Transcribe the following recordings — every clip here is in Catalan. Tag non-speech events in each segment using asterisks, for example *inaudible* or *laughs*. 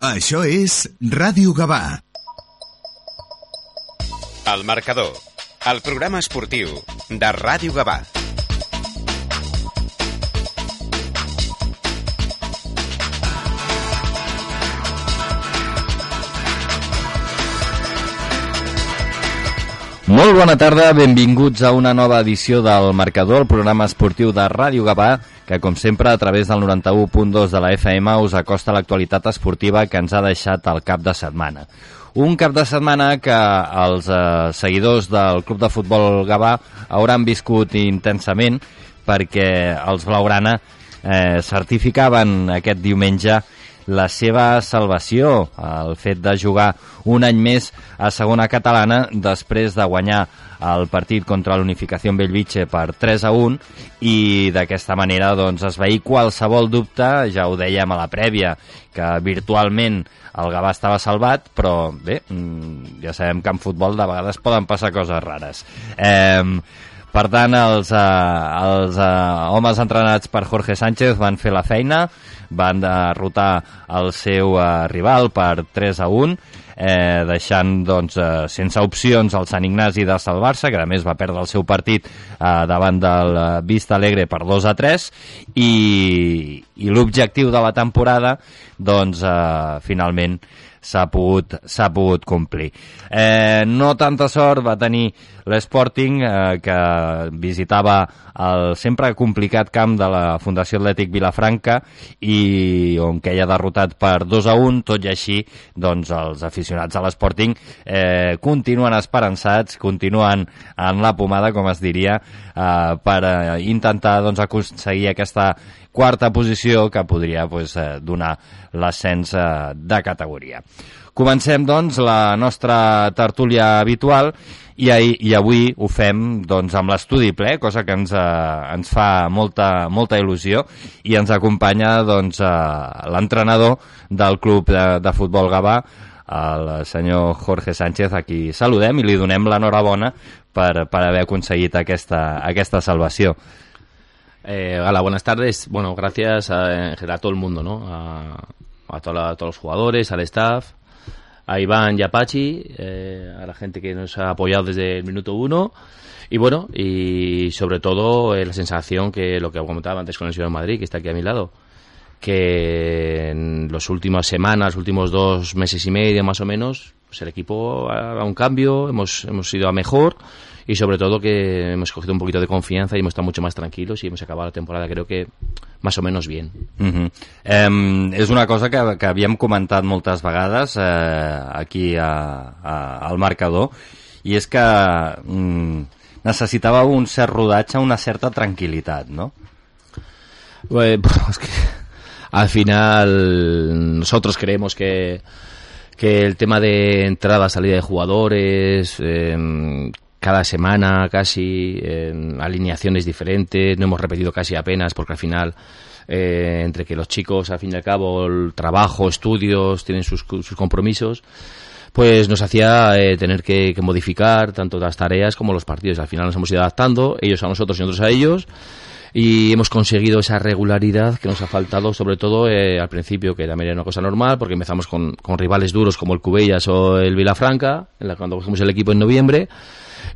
Això és Ràdio Gavà. El marcador, el programa esportiu de Ràdio Gavà. Molt bona tarda, benvinguts a una nova edició del Marcador, el programa esportiu de Ràdio Gavà, que com sempre a través del 91.2 de la FM us acosta l'actualitat esportiva que ens ha deixat el cap de setmana. Un cap de setmana que els eh, seguidors del Club de Futbol Gavà hauran viscut intensament perquè els Blaugrana eh, certificaven aquest diumenge la seva salvació, el fet de jugar un any més a segona catalana després de guanyar el partit contra l'Unificació Bellvitge per 3 a 1 i d'aquesta manera doncs, es veí qualsevol dubte, ja ho dèiem a la prèvia, que virtualment el Gavà estava salvat, però bé, mm, ja sabem que en futbol de vegades poden passar coses rares. Eh, per tant, els, eh, els eh, homes entrenats per Jorge Sánchez van fer la feina, van derrotar el seu eh, rival per 3 a 1, eh, deixant doncs, eh, sense opcions el Sant Ignasi de salvar-se, que a més va perdre el seu partit eh, davant del eh, Vista Alegre per 2 a 3, i, i l'objectiu de la temporada, doncs, eh, finalment, s'ha pogut, pogut complir. Eh, no tanta sort va tenir l'Sporting, eh, que visitava el sempre complicat camp de la Fundació Atlètic Vilafranca i on queia derrotat per 2 a 1, tot i així doncs, els aficionats a l'Sporting eh, continuen esperançats, continuen en la pomada, com es diria, eh, per eh, intentar doncs, aconseguir aquesta quarta posició que podria pues, eh, donar l'ascens eh, de categoria. Comencem, doncs, la nostra tertúlia habitual i, i avui ho fem doncs, amb l'estudi ple, cosa que ens, eh, ens fa molta, molta il·lusió i ens acompanya doncs, eh, l'entrenador del club de, de futbol Gavà, el senyor Jorge Sánchez, a qui saludem i li donem l'enhorabona per, per haver aconseguit aquesta, aquesta salvació. Eh, hola, buenas tardes. Bueno, gracias a, a todo el mundo, ¿no? A, a, toda, a todos los jugadores, al staff, a Iván y a Pachi, eh, a la gente que nos ha apoyado desde el minuto uno. Y bueno, y sobre todo eh, la sensación que lo que comentaba antes con el señor Madrid, que está aquí a mi lado, que en las últimas semanas, últimos dos meses y medio más o menos, pues el equipo ha dado un cambio, hemos, hemos ido a mejor y sobre todo que hemos cogido un poquito de confianza y hemos estado mucho más tranquilos y hemos acabado la temporada creo que más o menos bien. Uh -huh. eh, és una cosa que, que havíem comentat moltes vegades eh, aquí a, a, al marcador i és que mm, necessitava un cert rodatge, una certa tranquil·litat, no? Bueno, *laughs* es que al final nosotros creemos que que el tema de entrada, salida de jugadores, eh, cada semana casi, en alineaciones diferentes, no hemos repetido casi apenas porque al final eh, entre que los chicos al fin y al cabo el trabajo, estudios, tienen sus, sus compromisos, pues nos hacía eh, tener que, modificar tanto las tareas como los partidos. Al final nos hemos ido adaptando, ellos a nosotros y nosotros a ellos, y hemos conseguido esa regularidad que nos ha faltado, sobre todo eh, al principio, que también era una cosa normal, porque empezamos con, con rivales duros como el Cubellas o el Vilafranca, en la, cuando cogimos el equipo en noviembre,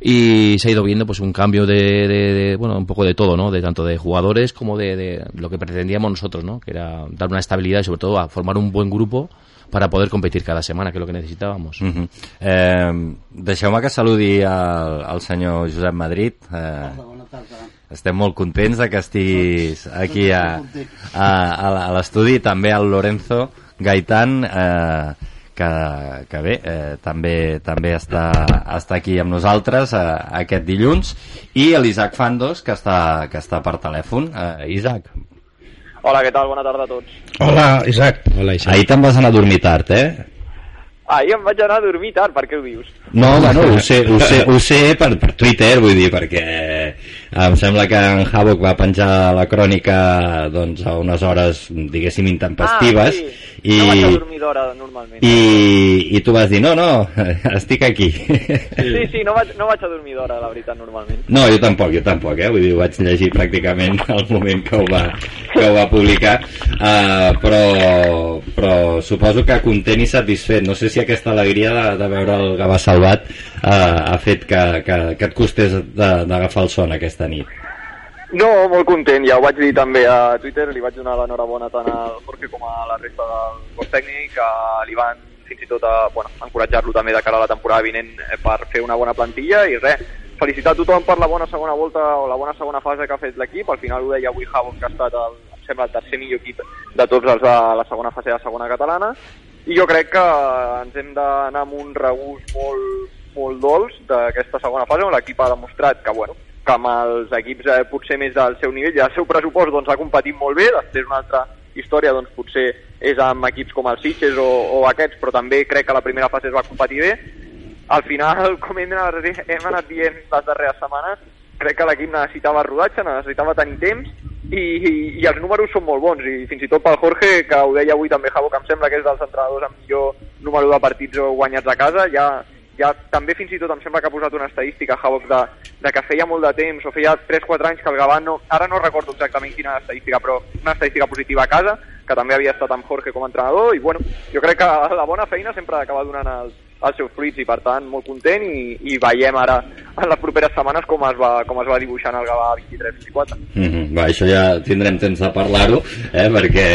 y se ha ido viendo pues un cambio de, de, de, bueno un poco de todo no de tanto de jugadores como de, de, lo que pretendíamos nosotros no que era dar una estabilidad y sobre todo a formar un buen grupo para poder competir cada setmana, que és el que necessitàvem. Uh -huh. eh, Deixeu-me que saludi al, al senyor Josep Madrid. Eh, bona tarda. Estem molt contents de que estiguis aquí a, a, a, a l'estudi, també al Lorenzo Gaitán, eh, que, que bé, eh, també també està, està aquí amb nosaltres eh, aquest dilluns i l'Isaac Fandos que està, que està per telèfon eh, Isaac Hola, què tal? Bona tarda a tots. Hola, Isaac. Hola, Isaac. Ahir te'n vas anar a dormir tard, eh? Ahir em vaig anar a dormir tard, per què ho dius? No, bueno, ho sé, ho sé, ho sé per, per Twitter, vull dir, perquè em sembla que en Havok va penjar la crònica doncs, a unes hores, diguéssim, intempestives. Ah, sí. I, no vaig a dormir d'hora, normalment. I, I tu vas dir, no, no, *laughs* estic aquí. Sí, sí, no vaig, no vaig a dormir d'hora, la veritat, normalment. No, jo tampoc, jo tampoc, eh? Vull dir, vaig llegir pràcticament *laughs* al moment que ho va, que ho va publicar. Uh, però, però suposo que content i satisfet. No sé si aquesta alegria de, de veure el Gavà salvat eh, ha fet que, que, que et costés d'agafar el son aquesta nit. No, molt content, ja ho vaig dir també a Twitter, li vaig donar l'enhorabona tant al Jorge com a la resta del cos tècnic, a l'Ivan fins i tot a bueno, encoratjar-lo també de cara a la temporada vinent eh, per fer una bona plantilla i res, felicitar a tothom per la bona segona volta o la bona segona fase que ha fet l'equip, al final ho deia avui Havok que ha estat el, em sembla el tercer millor equip de tots els de la segona fase de la segona catalana i jo crec que ens hem d'anar amb un regust molt, molt dolç d'aquesta segona fase on l'equip ha demostrat que, bueno, que amb els equips eh, potser més del seu nivell i del seu pressupost doncs, ha competit molt bé, després una altra història doncs, potser és amb equips com el Sitges o, o aquests, però també crec que la primera fase es va competir bé. Al final, *laughs* com hem anat, hem anat dient les darreres setmanes, crec que l'equip necessitava rodatge, necessitava tenir temps i, i, i els números són molt bons i fins i tot pel Jorge, que ho deia avui també Javo, que em sembla que és dels entrenadors amb millor número de partits guanyats a casa, ja, ja també fins i tot em sembla que ha posat una estadística Havok de, de que feia molt de temps o feia 3-4 anys que el Gavà no, ara no recordo exactament quina estadística però una estadística positiva a casa que també havia estat amb Jorge com a entrenador i bueno, jo crec que la bona feina sempre acaba donant els, els seus fruits i per tant molt content i, i veiem ara en les properes setmanes com es va, com es va dibuixant el Gavà 23-24 Mm -hmm. Va, això ja tindrem temps de parlar-ho, eh, perquè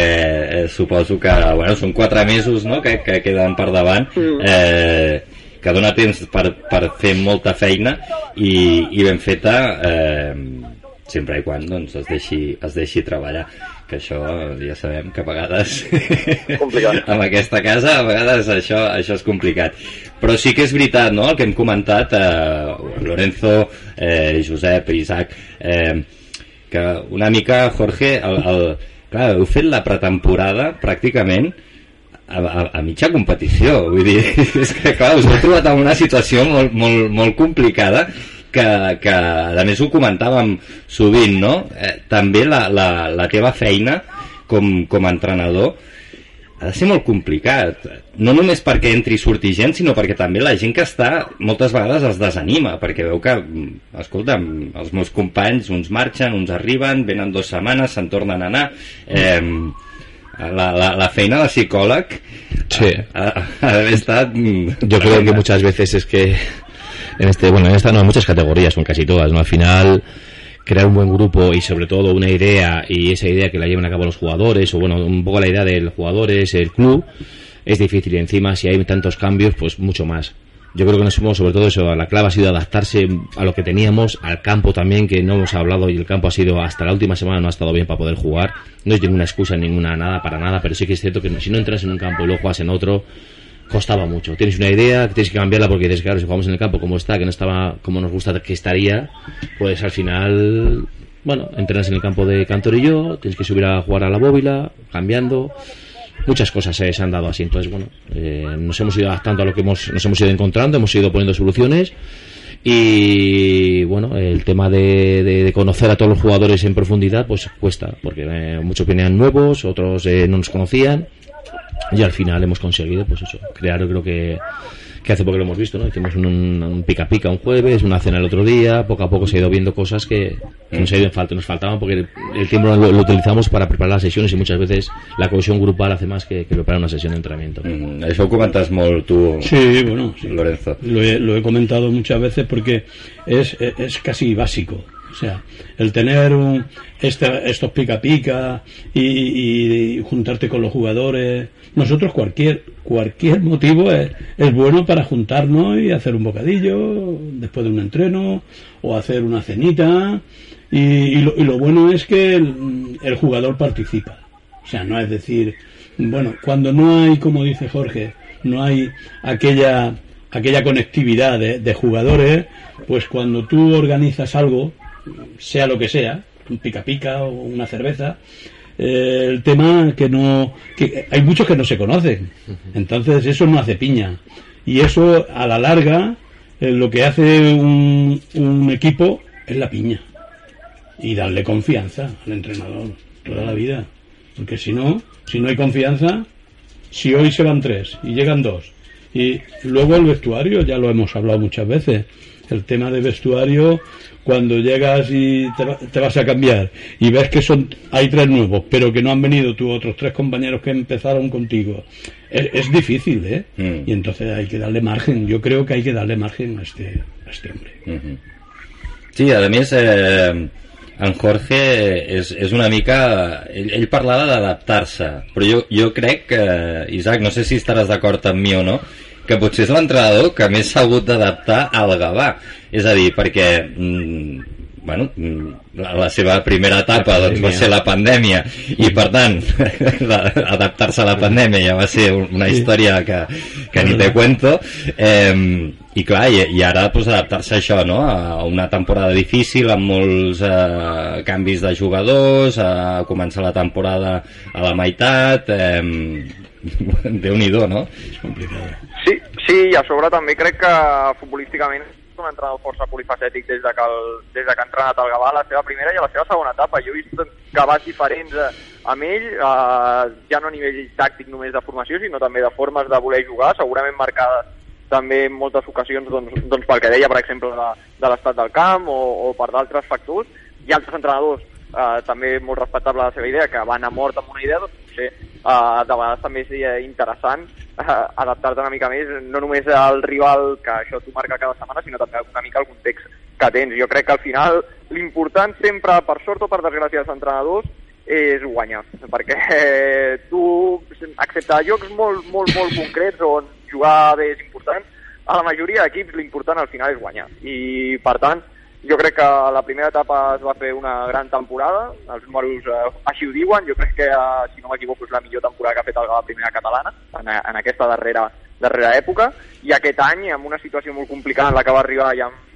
eh, suposo que bueno, són quatre mesos no, que, que queden per davant, eh, que dona temps per, per fer molta feina i, i ben feta eh, sempre i quan doncs, es, deixi, es deixi treballar que això ja sabem que a vegades *laughs* amb aquesta casa a vegades això, això és complicat però sí que és veritat no? el que hem comentat eh, Lorenzo, eh, Josep Isaac eh, que una mica Jorge el, el, clar, heu fet la pretemporada pràcticament a, a, a mitja competició vull dir, *laughs* és que clar, us heu trobat en una situació molt, molt, molt complicada que, que a més ho comentàvem sovint no? eh, també la, la, la teva feina com, com a entrenador ha de ser molt complicat no només perquè entri i surti gent sinó perquè també la gent que està moltes vegades es desanima perquè veu que mm, escolta, els meus companys uns marxen, uns arriben, venen dues setmanes se'n tornen a anar eh, la, la, la feina de psicòleg Sí. ha, ha d'haver estat Yo creo que muchas veces es que en este, bueno, en esta no, en muchas categorías, son casi todas, ¿no? Al final crear un buen grupo y sobre todo una idea y esa idea que la lleven a cabo los jugadores o bueno, un poco la idea del jugador es el club es difícil y encima si hay tantos cambios pues mucho más. Yo creo que nos hemos, sobre todo eso, la clave ha sido adaptarse a lo que teníamos, al campo también, que no hemos hablado y el campo ha sido hasta la última semana no ha estado bien para poder jugar. No es ninguna excusa, ninguna nada, para nada, pero sí que es cierto que si no entras en un campo y luego juegas en otro, costaba mucho. Tienes una idea, tienes que cambiarla porque dices, claro, si jugamos en el campo como está, que no estaba como nos gusta que estaría, pues al final, bueno, entrenas en el campo de Cantor y yo, tienes que subir a jugar a la bóvila, cambiando. Muchas cosas eh, se han dado así, entonces bueno, eh, nos hemos ido adaptando a lo que hemos, nos hemos ido encontrando, hemos ido poniendo soluciones y bueno, el tema de, de- conocer a todos los jugadores en profundidad pues cuesta, porque eh, muchos venían nuevos, otros eh, no nos conocían y al final hemos conseguido, pues eso, crear, yo creo que, que hace poco lo hemos visto, ¿no? Hicimos un, un pica pica un jueves, una cena el otro día, poco a poco se ha ido viendo cosas que, que nos ha ido en falta, nos faltaban porque el, el tiempo lo, lo utilizamos para preparar las sesiones y muchas veces la cohesión grupal hace más que, que preparar una sesión de entrenamiento. Mm, això ho comentes molt tu, Sí, bueno, sí. Lorenzo. Lo he, lo he comentado muchas veces porque es, es casi básico. Sea, el tener un, este- estos pica pica y, y- juntarte con los jugadores. Nosotros cualquier cualquier motivo es, es bueno para juntarnos y hacer un bocadillo después de un entreno o hacer una cenita. Y, y lo, lo bueno es que el, el jugador participa. O sea, no es decir, bueno, cuando no hay, como dice Jorge, no hay aquella aquella conectividad de, de jugadores, pues cuando tú organizas algo, sea lo que sea, un pica pica o una cerveza, eh, el tema que no, que hay muchos que no se conocen, entonces eso no hace piña. Y eso a la larga eh, lo que hace un, un equipo es la piña. Y darle confianza al entrenador toda la vida. Porque si no, si no hay confianza, si hoy se van tres y llegan dos, y luego el vestuario, ya lo hemos hablado muchas veces, el tema de vestuario, cuando llegas y te, te vas a cambiar y ves que son hay tres nuevos, pero que no han venido tus otros tres compañeros que empezaron contigo, es, es difícil, ¿eh? Mm. Y entonces hay que darle margen. Yo creo que hay que darle margen a este, a este hombre. Mhm. Sí, a més, eh, en Jorge és, és una mica... Ell, ell parlava d'adaptar-se, però jo, jo crec que, Isaac, no sé si estaràs d'acord amb mi o no, que potser és l'entrenador que més s'ha hagut d'adaptar al Gavà. És a dir, perquè mm, bueno, mm, la, la seva primera etapa doncs, va ser la pandèmia. I per tant *laughs* adaptar-se a la pandèmia ja va ser un- una història que, que ni te cuento. Eh, i clar, i, i ara pues, adaptar-se a això no? a una temporada difícil amb molts eh, canvis de jugadors a començar la temporada a la meitat eh, *laughs* Déu-n'hi-do, no? Sí, sí, i a sobre també crec que futbolísticament és un entrenador força polifacètic des de que, el, des de que ha entrenat el Gavà a la seva primera i a la seva segona etapa. Jo he vist Gavàs diferents amb ell, eh, ja no a nivell tàctic només de formació, sinó també de formes de voler jugar, segurament marcades també en moltes ocasions doncs, doncs pel que deia, per exemple, de, de l'estat del camp o, o per d'altres factors, i altres entrenadors eh, també molt respectable la seva idea, que van a mort amb una idea, doncs potser eh, de vegades també és interessant eh, adaptar-te una mica més, no només al rival que això t'ho marca cada setmana, sinó també una mica al context que tens. Jo crec que al final l'important sempre, per sort o per desgràcia dels entrenadors, és guanyar, perquè eh, *laughs* tu, excepte jocs molt, molt, molt concrets on jugar bé és important, a la majoria d'equips l'important al final és guanyar. I, per tant, jo crec que la primera etapa es va fer una gran temporada, els números eh, així ho diuen, jo crec que, eh, si no m'equivoco, és la millor temporada que ha fet el Gavà primera catalana en, en aquesta darrera, darrera època, i aquest any, amb una situació molt complicada en la que va arribar i amb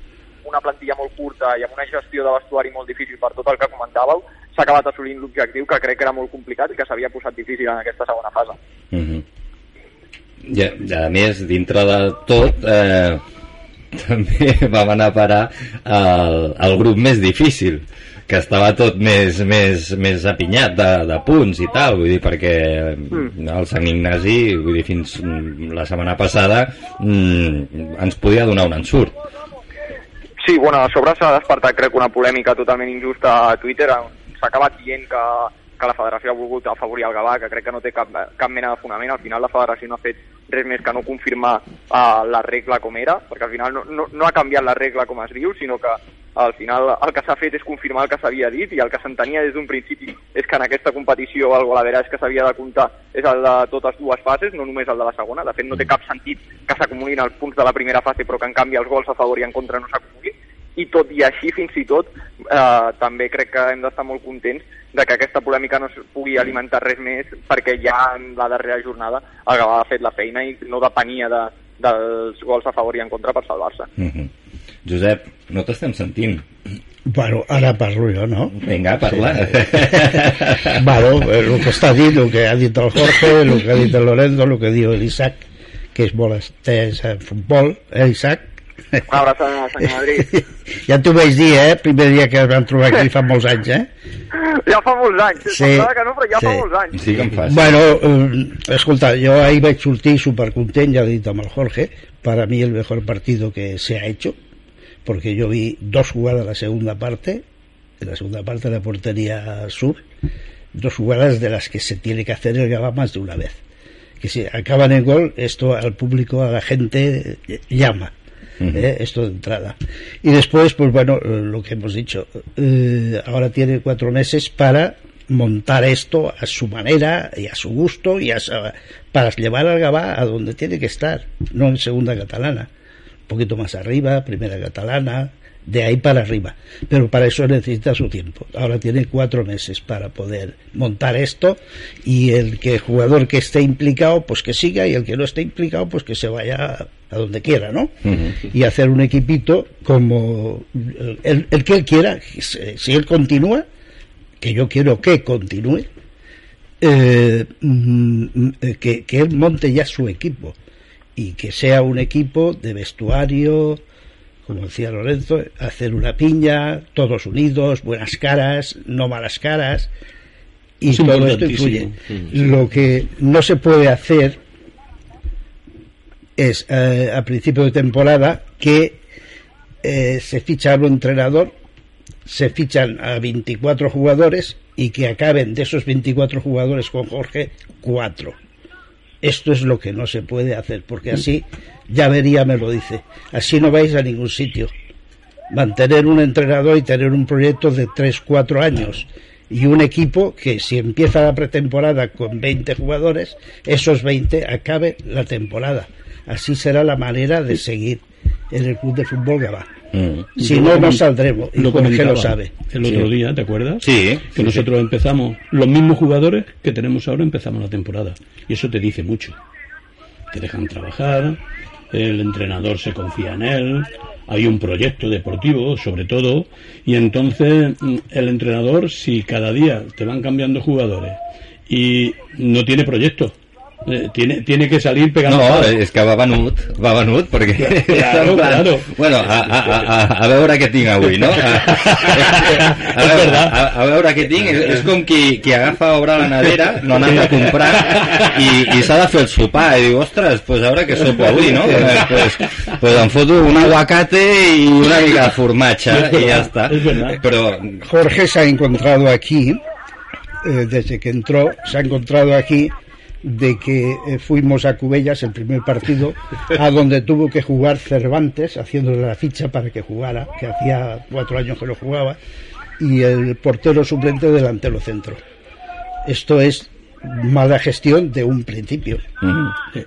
una plantilla molt curta i amb una gestió de vestuari molt difícil per tot el que comentàveu, s'ha acabat assolint l'objectiu que crec que era molt complicat i que s'havia posat difícil en aquesta segona fase. I, a- i a més, dintre de tot, eh, també *laughs* vam anar a parar al, al grup més difícil, que estava tot més, més, més apinyat de, de punts i tal, vull dir, perquè mm. el Sant Ignasi, vull dir, fins mm, la setmana passada mm, ens podia donar un ensurt. Sí, bueno, a sobre s'ha despertat, crec, una polèmica totalment injusta a Twitter, s'ha acabat dient que, que la federació ha volgut afavorir el Gavà, que crec que no té cap, cap mena de fonament. Al final la federació no ha fet res més que no confirmar uh, la regla com era, perquè al final no, no, no ha canviat la regla com es diu, sinó que al final el que s'ha fet és confirmar el que s'havia dit i el que s'entenia des d'un principi és que en aquesta competició el golaveratge que s'havia de comptar és el de totes dues fases, no només el de la segona. De fet, no té cap sentit que s'acumulin els punts de la primera fase però que en canvi els gols a favor i en contra no s'acumulin i tot i així, fins i tot, eh, també crec que hem d'estar molt contents de que aquesta polèmica no es pugui alimentar res més perquè ja en la darrera jornada el Gavà ha fet la feina i no depenia de, dels gols a favor i en contra per salvar-se. Mm -hmm. Josep, no t'estem sentint. Bueno, ara parlo jo, no? Vinga, parla. *laughs* bueno, el que està dit, el que ha dit el Jorge, el que ha dit el Lorenzo, el que diu l'Isaac, que és molt estès en futbol, eh, Isaac? Una abraçada, senyor Madrid. *laughs* ja t'ho vaig dir, eh? Primer dia que es van trobar aquí fa molts anys, eh? Ja fa molts anys, Sí, pensava que no, però ja fa sí. molts anys. Sí que em fas. Bueno, eh, escolta, yo ahí vaig sortir supercontent, lo he dicho al Jorge, para mí el mejor partido que se ha hecho, porque yo vi dos jugadas en la segunda parte, en la segunda parte de la portería sur, dos jugadas de las que se tiene que hacer el Gabá más de una vez. Que si acaban en gol, esto al público, a la gente, eh, esto de entrada. Y después, pues bueno, eh, lo que hemos dicho, eh, ahora tiene cuatro meses para montar esto a su manera y a su gusto y a para llevar al Gabá a donde tiene que estar, no en segunda catalana, un poquito más arriba, primera catalana, de ahí para arriba. Pero para eso necesita su tiempo. Ahora tiene cuatro meses para poder montar esto y el que el jugador que esté implicado, pues que siga y el que no esté implicado, pues que se vaya a donde quiera, ¿no? Y hacer un equipito como el, el que él quiera, si él continúa, que yo quiero que continúe, eh, mm, eh, que, que él monte ya su equipo y que sea un equipo de vestuario, como decía Lorenzo, hacer una piña, todos unidos, buenas caras, no malas caras, y Es todo esto influye. Lo que no se puede hacer es eh, a principio de temporada que eh, se ficha a un entrenador, se fichan a 24 jugadores y que acaben de esos 24 jugadores con Jorge, cuatro. Esto es lo que no se puede hacer, porque así, ya vería, me lo dice, así no vais a ningún sitio. Mantener un entrenador y tener un proyecto de 3, 4 años y un equipo que si empieza la pretemporada con 20 jugadores, esos 20 acabe la temporada. Así será la manera de seguir en el club de fútbol Gabá. Mm. Si no, no saldremos. Y lo Jorge lo sabe. El otro día, ¿te acuerdas? Sí, Que sí, nosotros empezamos, los mismos jugadores que tenemos ahora empezamos la temporada. Y eso te dice mucho. Te dejan trabajar, el entrenador se confía en él, hay un proyecto deportivo, sobre todo, y entonces mm, el entrenador, si cada día te van cambiando jugadores y no tiene proyecto, eh, tiene, tiene que salir pegando No, palos. és que va venut, va venut, perquè... Claro, plan, claro. *laughs* Bueno, a, a, a, a veure què tinc avui, no? *laughs* A, a, veure, a, a veure què tinc, és, és com qui, qui agafa obre la nevera, no ha anat a comprar, i, i s'ha de fer el sopar, i diu, ostres, pues a veure què sopo avui, no? Eh, pues, pues em foto un aguacate i una mica de formatge, i ja està. Però, Jorge se ha encontrado aquí, eh, desde que entró, se ha encontrado aquí de que eh, fuimos a Cubellas el primer partido, a donde tuvo que jugar Cervantes, haciéndole la ficha para que jugara, que hacía cuatro años que no jugaba, y el portero suplente delantero centro. Esto es mala gestión de un principio.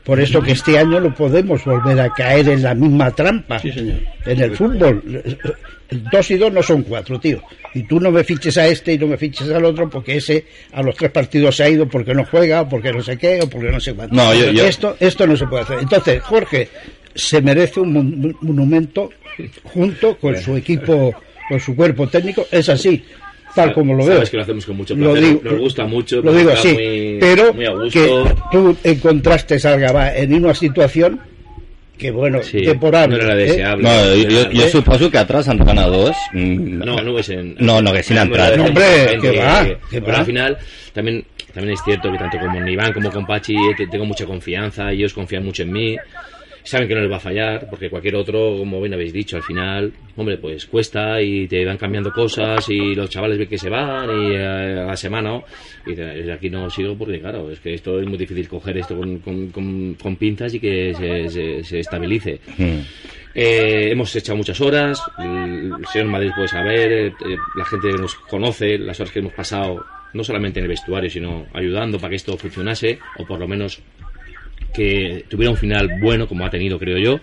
Por eso que este año no podemos volver a caer en la misma trampa. Sí, señor. En el fútbol, dos y dos no son cuatro, tío. Y tú no me fiches a este y no me fiches al otro porque ese a los tres partidos se ha ido porque no juega o porque no sé qué o porque no sé cuánto. No, yo- yo- Esto, esto no se puede hacer. Entonces, Jorge se merece un mon- monumento junto con su equipo, con su cuerpo técnico. Es así, tal como lo veo. Sabes que lo hacemos con mucho placer, nos gusta mucho, Lo digo así, muy- pero muy a gusto. que tú encontraste a Gabá en una situación que, bueno, Sí, deplorable. no era la ¿eh? deseable. no, jo, jo, jo suposo que altres entrenadors... mm, No, no hubiesen. No, no haguessin entrat. No, hombre, que va, que pero va. al final, también, también es cierto que tanto como en Iván como con Pachi eh, te- tengo mucha confianza, ellos confían mucho en mí. Saben que no les va a fallar, porque cualquier otro, como bien habéis dicho, al final, hombre, pues cuesta y te van cambiando cosas y los chavales ven que se van y eh, a la semana, y aquí no sigo porque, claro, es que esto es muy difícil coger esto con, con, con- con pinzas y que se, se- se estabilice. Mm. Eh, hemos echado muchas horas, el señor Madrid puede saber, eh, eh, la gente que nos conoce, las horas que hemos pasado, no solamente en el vestuario, sino ayudando para que esto funcionase, o por lo menos que tuviera un final bueno, como ha tenido, creo yo.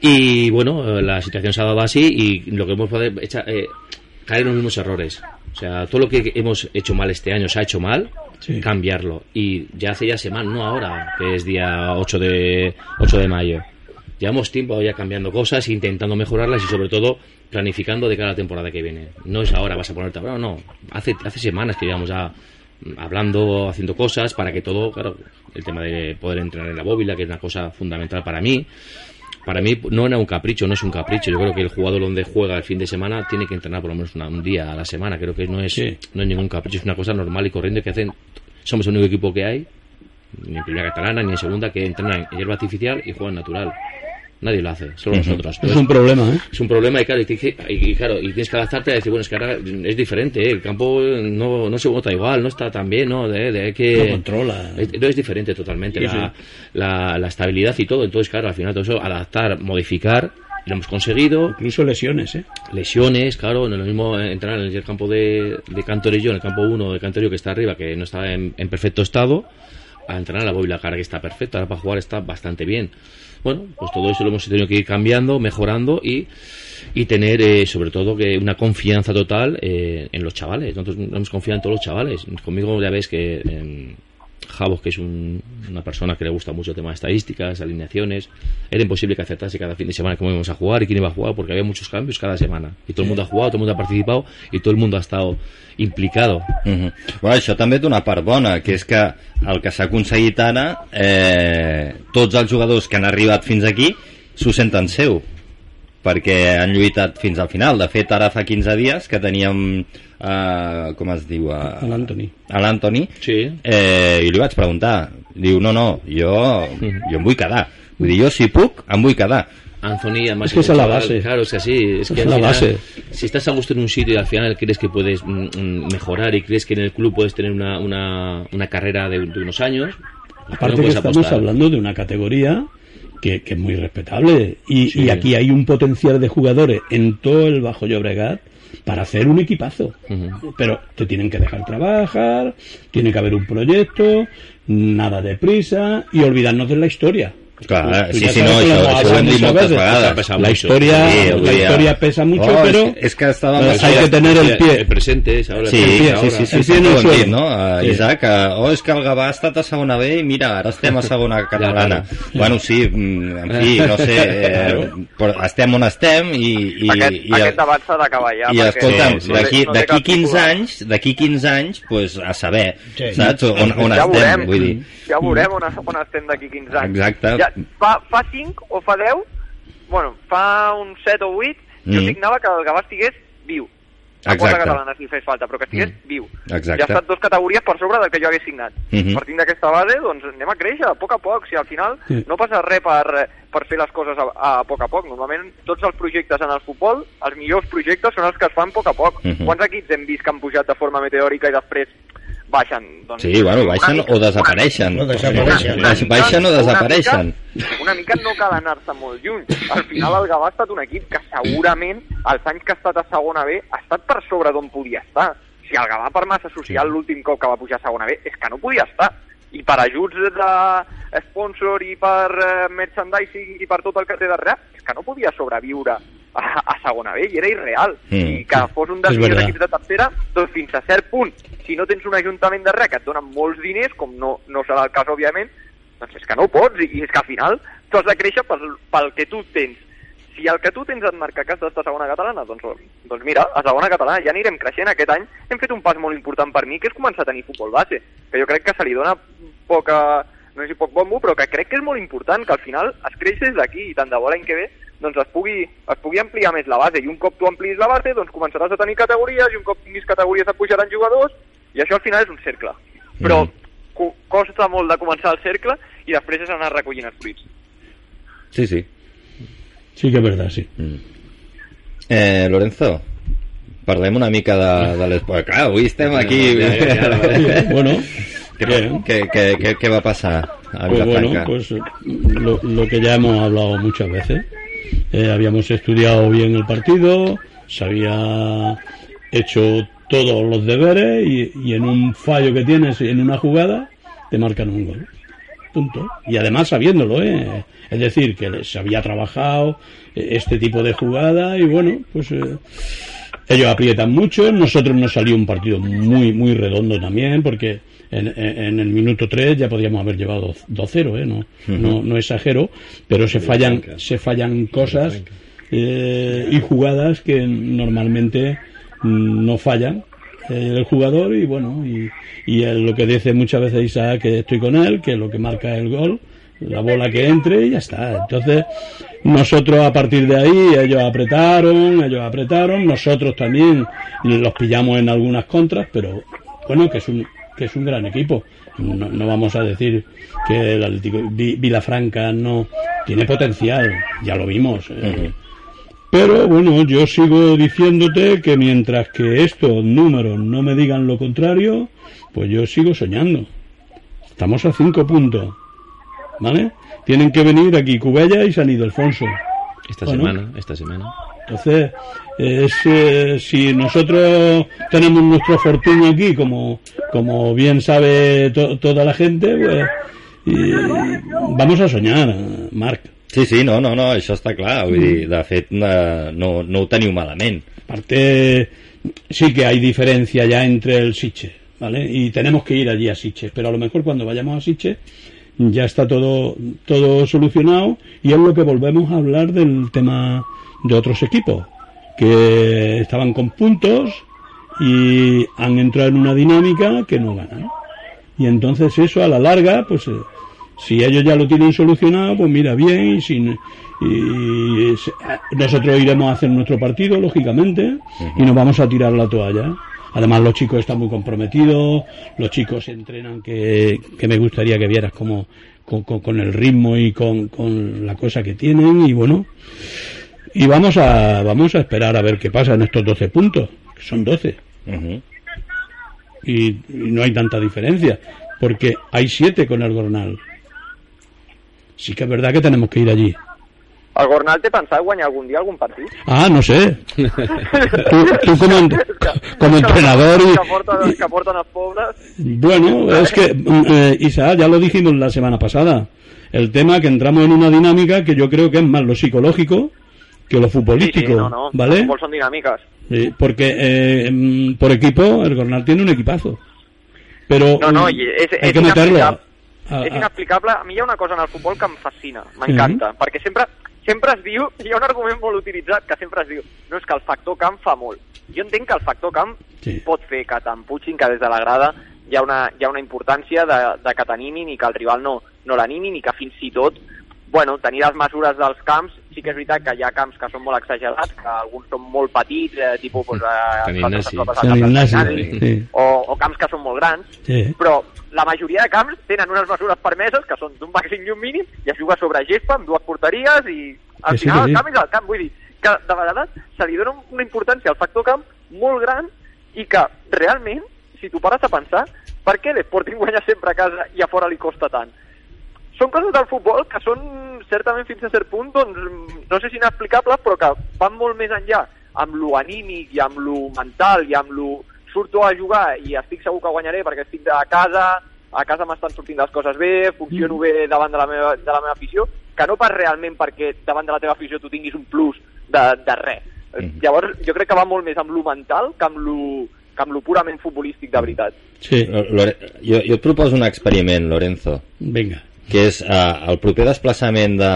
Y bueno, eh, la situación se ha dado así y lo que hemos podido echa- eh, caer en los mismos errores. O sea, todo lo que hemos hecho mal este año se ha hecho mal, Sí. cambiarlo. Y ya hace ya semana, no ahora, que es día 8 de, 8 de mayo. Llevamos tiempo ya cambiando cosas, intentando mejorarlas y sobre todo planificando de cara a la temporada que viene. No es ahora, vas a ponerte ahora, no. Hace, hace semanas que llevamos ya hablando, haciendo cosas para que todo, claro, el tema de poder entrenar en la bóvila, que es una cosa fundamental para mí. Para mí no era un capricho, no es un capricho. Yo creo que el jugador donde juega el fin de semana tiene que entrenar por lo menos una- un día a la semana. Creo que no es, Sí. no es ningún capricho, es una cosa normal y corriente que hacen. Somos el único equipo que hay, ni en primera catalana ni en segunda, que entrena en hierba artificial y juega en natural. Nadie lo hace, solo nosotros. Pero Es un problema, ¿eh? es un problema y claro, y, y- claro, y tienes que adaptarte a decir, bueno, es que ahora es diferente, ¿eh? el campo no, no se vota igual, no está tan bien, ¿no? De, de- que... No controla. Es, no, es diferente totalmente la, La, la estabilidad y todo, entonces claro, al final todo eso, adaptar, modificar, lo hemos conseguido, Incluso lesiones, ¿eh? lesiones, claro, no es lo mismo entrar en el campo de, de Cantorillo, en el campo 1 de Cantorillo que está arriba, que no está en, en perfecto estado, a entrenar la Bóvila Cara que está perfecta, ahora para jugar está bastante bien. Bueno, pues todo eso lo hemos tenido que ir cambiando, mejorando y, y tener eh, sobre todo que una confianza total eh, en los chavales. Nosotros hemos confiado en todos los chavales. Conmigo ya ves que em, Javos, que es un- una persona que le gusta mucho el tema de estadísticas, alineaciones, era imposible que acertase cada fin de semana cómo íbamos a jugar y quién iba a jugar porque había muchos cambios cada semana. Y todo el mundo ha jugado, todo el mundo ha participado y todo el mundo ha estado implicado. Uh -huh. bueno, això també té una part bona, que és que el que s'ha aconseguit ara, eh, tots els jugadors que han arribat fins aquí s'ho senten seu, perquè han lluitat fins al final. De fet, ara fa 15 dies que teníem, eh, com es diu, a, Al Anthony. a l'Anthony, Sí. eh, i li vaig preguntar, diu, no, no, jo, jo em vull quedar. Vull dir, jo si puc, em vull quedar. Anthony, además. Es que es la base. Claro, es que así. Es que Es al la final, base. Si estás a gusto en un sitio y al final crees que puedes mm, mm, mejorar y crees que en el club puedes tener una, una, una carrera de, de unos años, Aparte No que estamos apostar. hablando de una categoría que, que es muy respetable y, Sí. y aquí hay un potencial de jugadores en todo el Bajo Llobregat para hacer un equipazo. Pero te tienen que dejar trabajar, tiene que haber un proyecto, nada de prisa y olvidarnos de la historia. Clar, Tú sí, sí, no, això, això ho hem dit moltes vegades. Pesa La mucho. historia, Sí, la historia pesa mucho, Oh, pero és, és que estàvem... Hay això- que tener el pie. El presente es ahora. Sí, el sí, sí, sí, sí, El pie en el dit, no? Uh, Sí. Isaac, uh, oh, és que el Gavà ha estat a segona B i mira, ara estem a *laughs* segona catalana. bueno, sí, mm, en fi, no sé, *laughs* eh, però estem on estem i... i, aquest, i, aquest debat s'ha d'acabar ja. i escolta'm, sí, d'aquí no té d'aquí cap 15 titular. anys, d'aquí 15 anys, pues, a saber, Sí. saps? On, on ja estem, veurem, vull dir. ja veurem on, on estem d'aquí 15 anys. Exacte. Ja, fa, fa 5 o fa 10, bueno, fa uns 7 o 8, jo Mm. signava que el Gavà estigués viu. A Exacte. catalanes si li fes falta, però que estigués Mm. viu. Exacte. Ja ha estat dos categories per sobre del que jo hagués signat. Mhm. Partint d'aquesta base, doncs anem a créixer, a poc a poc. Si al final Sí. no passa res per, per fer les coses a, a poc a poc. Normalment tots els projectes en el futbol, els millors projectes són els que es fan a poc a poc. Mhm. Quants equips hem vist que han pujat de forma meteòrica i després baixen? Doncs, Sí, bueno, baixen una mica- o desapareixen. O desapareixen. una Baix- Baixen o una desapareixen. mica- Una mica no cal anar-se molt lluny. Al final el Gavà ha estat un equip que segurament, els anys que ha estat a segona B, ha estat per sobre d'on podia estar. Si el Gavà per massa social l'últim cop que va pujar a segona B és que no podia estar. I per ajuts de sponsor i per eh, merchandising i per tot el que té darrere, és que no podia sobreviure a, a segona B i era irreal. Mm. I que fos un dels millors equips de tercera, doncs fins a cert punt, si no tens un ajuntament darrere que et dona molts diners, com no, no serà el cas, òbviament, doncs és que no pots, i, és que al final tu has de créixer pel, pel que tu tens. Si el que tu tens et marca que has a segona catalana, doncs, doncs mira, a segona catalana ja anirem creixent. Aquest any hem fet un pas molt important per mi, que és començar a tenir futbol base, que jo crec que se li dona poca, no sé si poc bombo, però que crec que és molt important, que al final es creix des d'aquí, i tant de bo l'any que ve doncs es pugui, es pugui ampliar més la base, i un cop tu ampliïs la base, doncs començaràs a tenir categories, i un cop tinguis categories et pujaran jugadors, i això al final és un cercle. Però Mm. co- costa molt de començar el cercle i després és anar recollint els fruits. Sí, sí. sí que es verdad, sí. Mm. Eh, Lorenzo, parlem una mica de, de les... Perquè, clar, avui estem aquí... Ja, ja, ja, bueno, què, què, què, què va passar a Pues bueno, pues lo, lo que ya hemos hablado muchas veces. Eh, habíamos estudiado bien el partido, se había hecho todos los deberes y, y en un fallo que tienes en una jugada te marcan un gol. Punto. Y además sabiéndolo, ¿eh? Es decir, que se había trabajado eh, este tipo de jugada y bueno, pues eh, ellos aprietan mucho. Nosotros nos salió un partido muy, muy redondo también, porque en, el minuto 3 ya podríamos haber llevado 2-0, ¿eh? No, no, no exagero, pero se fallan, se fallan cosas eh, y jugadas que normalmente no fallan eh, el jugador y bueno, y, y lo que dice muchas veces Isaac, que estoy con él, que lo que marca el gol, la bola que entre y ya está. Entonces, nosotros a partir de ahí, ellos apretaron, ellos apretaron, nosotros también los pillamos en algunas contras, pero bueno, que es un, que es un gran equipo. No, no vamos a decir que el Atlético Vi- Vilafranca no tiene potencial, ya lo vimos. eh, pero bueno, yo sigo diciéndote que mientras que estos números no me digan lo contrario, pues yo sigo soñando. Estamos a cinco puntos. ¿Vale? Tienen que venir aquí Cubella y San Ildefonso. Esta Bueno. semana, esta semana. Entonces, es, eh, si nosotros tenemos nuestro fortuna aquí, como, como bien sabe to- toda la gente, pues y vamos a soñar, Marc. Sí, sí, no, no, no, això està clar. Vull dir, de fet, eh, no, no ho teniu malament. Aparte, sí que hay diferencia ya entre el Siche, ¿vale? Y tenemos que ir allí a Siche, pero a lo mejor cuando vayamos a Siche ya está todo, todo solucionado y es lo que volvemos a hablar del tema de otros equipos que estaban con puntos y han entrado en una dinámica que no ganan. Y entonces eso a la larga, pues eh, si ellos ya lo tienen solucionado, pues mira bien y sin y se- nosotros iremos a hacer nuestro partido, lógicamente, y nos vamos a tirar la toalla. Además los chicos están muy comprometidos, los chicos entrenan que, que me gustaría que vieras como con, con- con el ritmo y con, con la cosa que tienen y bueno, y vamos a vamos a esperar a ver qué pasa en estos 12 puntos, que son 12 Uh -huh. y, y no hay tanta diferencia. porque hay siete con el Gornal. Sí que es verdad que tenemos que ir allí. El Gornal té pensat guanyar algun dia algun partit? Ah, no sé. Tú, tú como, en- como entrenador y... Que porten, que pobres. Bueno, es que, mm, eh, Isaac, ya lo dijimos la semana pasada. El tema que entramos en una dinámica que yo creo que es más lo psicológico que lo futbolístico, sí, no, no. ¿vale? Futbols són dinàmiques. Sí, porque eh, mm, por equipo el Gornal tiene un equipazo. Pero No, no, mm, és, hay que meterlo. inexplicable. a- és a- inexplicable. A mi hi ha una cosa en el futbol que em fascina, m'encanta, perquè sempre sempre es diu, hi ha un argument molt utilitzat que sempre es diu, no és que el factor camp fa molt. Jo entenc que el factor camp Sí. pot fer que t'emputxin, que des de la grada hi ha una, hi ha una importància de, de que t'animin i que el rival no, no l'animin i que fins i tot bueno, tenir les mesures dels camps, sí que és veritat que hi ha camps que són molt exagerats, que alguns són molt petits, eh, tipus pues, eh, Ignasi. Ignasi, sí. o, o camps que són molt grans, Sí. però la majoria de camps tenen unes mesures permeses que són d'un màxim i un mínim i es juga sobre gespa amb dues porteries i al sí, final que el sí. camp és el camp, vull dir que de vegades se li dona una importància al factor camp molt gran i que realment, si tu pares a pensar, per què l'Sporting guanya sempre a casa i a fora li costa tant? Són coses del futbol que són certament fins a cert punt, doncs, no sé si inexplicables, però que van molt més enllà amb lo anímic i amb lo mental i amb lo surto a jugar i estic segur que guanyaré perquè estic a casa, a casa m'estan sortint les coses bé, funciono bé davant de la meva, de la meva afició, que no pas realment perquè davant de la teva afició tu tinguis un plus de, de res. Llavors, jo crec que va molt més amb lo mental que amb lo, que amb lo purament futbolístic de veritat. Sí, Lore- Jo, jo et proposo un experiment, Lorenzo, venga. Que és eh, el proper desplaçament de,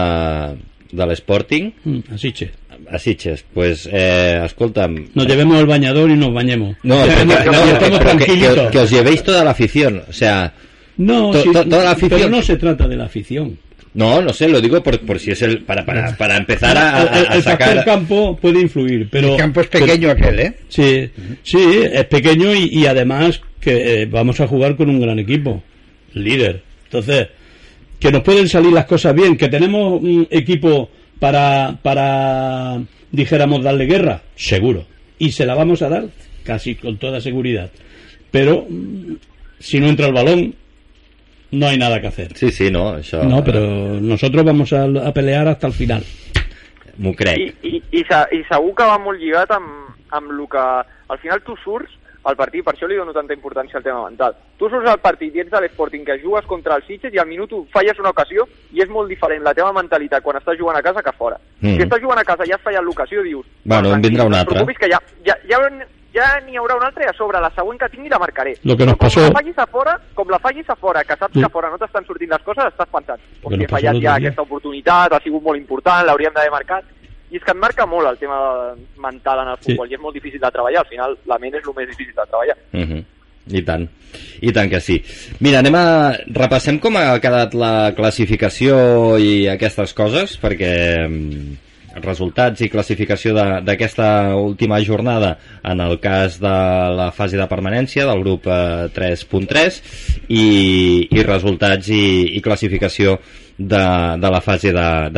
de l'Sporting Mm, a Sitges. Pues, eh, escolta'm... Nos llevemos el bañador y nos bañemos. No, *laughs* porque- no, pero que, tranquilitos. que- que os llevéis toda la afición. O sea, No, to- toda la afición- pero no se trata de la afición. no, no sé, lo digo por, por si es el para, para, para empezar a, el, el- a- a el sacar... campo puede influir, pero... el campo es pequeño aquel, ¿eh? Sí, sí, es pequeño y, y además que eh, vamos a jugar con un gran equipo, líder. Entonces, que nos pueden salir las cosas bien, que tenemos un equipo para, para, dijéramos, darle guerra, seguro. Y se la vamos a dar casi con toda seguridad. Pero mm, si no entra el balón, no hay nada que hacer. Sí, sí, no, això... No, pero nosotros vamos a, a pelear hasta el final. M'ho I, crec. i, i, se- i segur que va molt lligat amb, amb el que... Al final tu surts al partit, per això li dono tanta importància al tema mental. Tu surts al partit i ets de l'Sporting que jugues contra el Sitges i al minut falles una ocasió i és molt diferent la teva mentalitat quan estàs jugant a casa que fora. Mm. Si estàs jugant a casa i has fallat l'ocasió, dius... Bueno, en vindrà una no altra." preocupis que ja, ja, ja, ja n'hi haurà una altra i a sobre la següent que tingui la marcaré. Lo que nos com pasó- la fallis a fora, com la fallis a fora, que saps Sí. que a fora no t'estan sortint les coses, estàs pensant, hòstia, nos he fallat ja día. aquesta oportunitat, ha sigut molt important, l'hauríem d'haver marcat. I és que et marca molt el tema mental en el Sí. futbol i és molt difícil de treballar. Al final, la ment és el més difícil de treballar. Uh -huh. I tant, i tant que sí. Mira, anem a... repassem com ha quedat la classificació i aquestes coses, perquè mm, resultats i classificació de- d'aquesta última jornada en el cas de la fase de permanència del grup eh, 3.3 i, i resultats i, i classificació de, de la fase de-.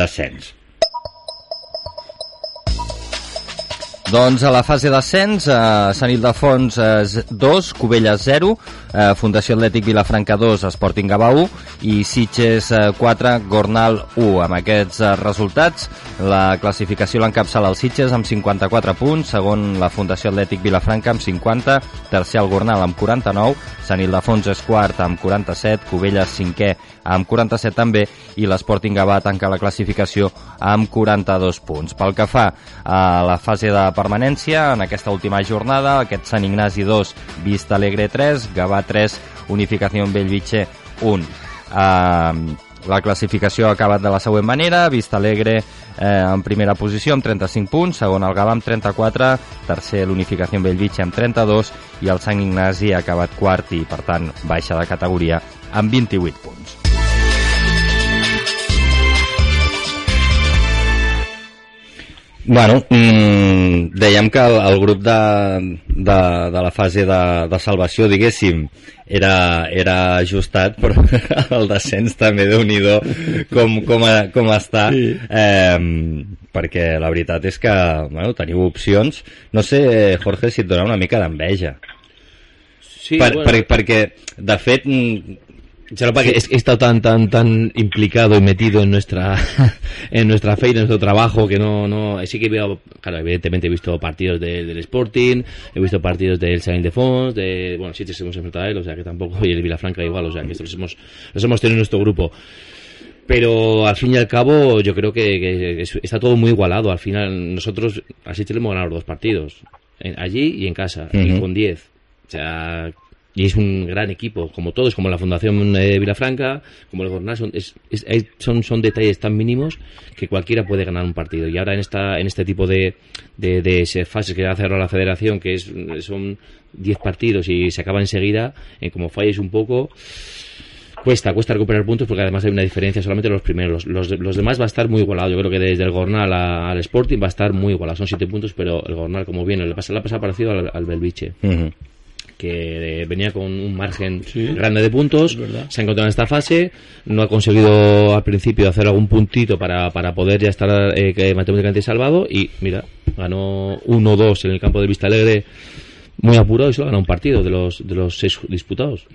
Doncs a la fase d'ascens, eh, Sant Ildefons eh, 2, Cubelles 0, eh, Fundació Atlètic Vilafranca 2, Sporting Gavà 1 i Sitges eh, 4, Gornal 1. Amb aquests eh, resultats, la classificació l'encapçala el Sitges amb 54 punts, segon la Fundació Atlètic Vilafranca amb 50, tercer el Gornal amb 49, Sant Ildefons és quart amb 47, Cubelles cinquè amb 47 també i l'Sporting Gavà tanca la classificació amb 42 punts. Pel que fa a la fase de permanència, en aquesta última jornada, aquest Sant Ignasi 2, Vista Alegre 3, Gavà 3, Unificació Bellvitge 1. Uh, la classificació ha acabat de la següent manera, Vista Alegre eh, en primera posició amb 35 punts, segon el Gavà amb 34, tercer l'Unificació Bellvitge amb 32 i el Sant Ignasi ha acabat quart i per tant baixa de categoria amb 28 punts. Bueno, mm, dèiem que el, el grup de, de, de la fase de, de salvació, diguéssim, era, era ajustat, però *laughs* el descens també déu nhi com, com, a- com està, Sí. eh, perquè la veritat és que bueno, teniu opcions. No sé, Jorge, si et dona una mica d'enveja. Sí, per, bueno, per, perquè, de fet, mm, que he estado tan, tan, tan implicado y metido en nuestra, *laughs* en nuestra fe y en nuestro trabajo que no, no, sí que veo, claro, evidentemente he visto partidos del Sporting, he visto partidos del Saint de Fons, de, bueno, sí, hemos enfrentado a él, o sea que tampoco, y el Vilafranca igual, o sea que los hemos, los hemos tenido en nuestro grupo pero al fin y al cabo yo creo que, está todo muy igualado. Al final nosotros así tenemos ganado los dos partidos, allí y en casa, y con 10. O sea, y es un gran equipo, como todos, como la Fundación de Vilafranca, como el Gornal, son, son, son detalles tan mínimos que cualquiera puede ganar un partido. Y ahora en esta en este tipo de, de, de fases que va a hacer la Federación, que es, son 10 partidos y se acaba enseguida, en como falles un poco, cuesta, cuesta recuperar puntos porque además hay una diferencia solamente los primeros. Los, los, demás va a estar muy igualado. Yo creo que desde el Gornal al Sporting va a estar muy igualado. Son siete puntos, pero el Gornal, como viene, le pasa, le pasa parecido al, al Belviche. Que venía con un margen grande de puntos, se ha encontrado en esta fase, no ha conseguido al principio hacer algún puntito para, para poder ya estar eh, matemáticamente salvado y mira, ganó 1-2 en el campo de Vista Alegre muy apurado y solo ganó un partido de los, de los seis disputados.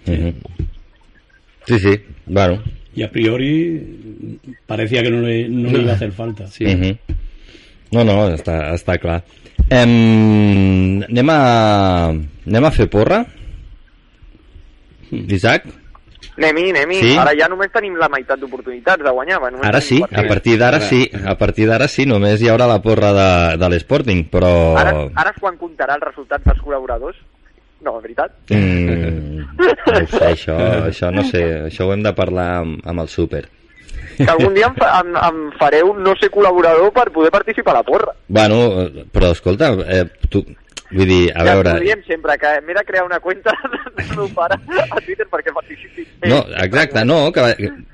Sí, sí, bueno. Y a priori parecía que no le, no le iba a hacer falta. Sí. Uh -huh. No, no, està, està clar. Em, anem, a, anem a fer porra? Isaac? Anem-hi, anem-hi. Sí? Ara ja només tenim la meitat d'oportunitats de guanyar. Va, ara sí, a partir d'ara sí, a partir d'ara sí, només hi haurà la porra de, de l'Sporting, però... Ara, ara és quan comptarà els resultats dels col·laboradors? No, veritat? Mm, no sé, això, *laughs* això no sé, això ho hem de parlar amb, amb el súper. Que algun dia em, fa, em, em fareu no ser col·laborador per poder participar a la porra. Bueno, però escolta, eh, tu, Vull dir, a ja veure... Ja diem sempre, que m'he de crear una cuenta *laughs* del meu pare a Twitter perquè participi. No, exacte, no, que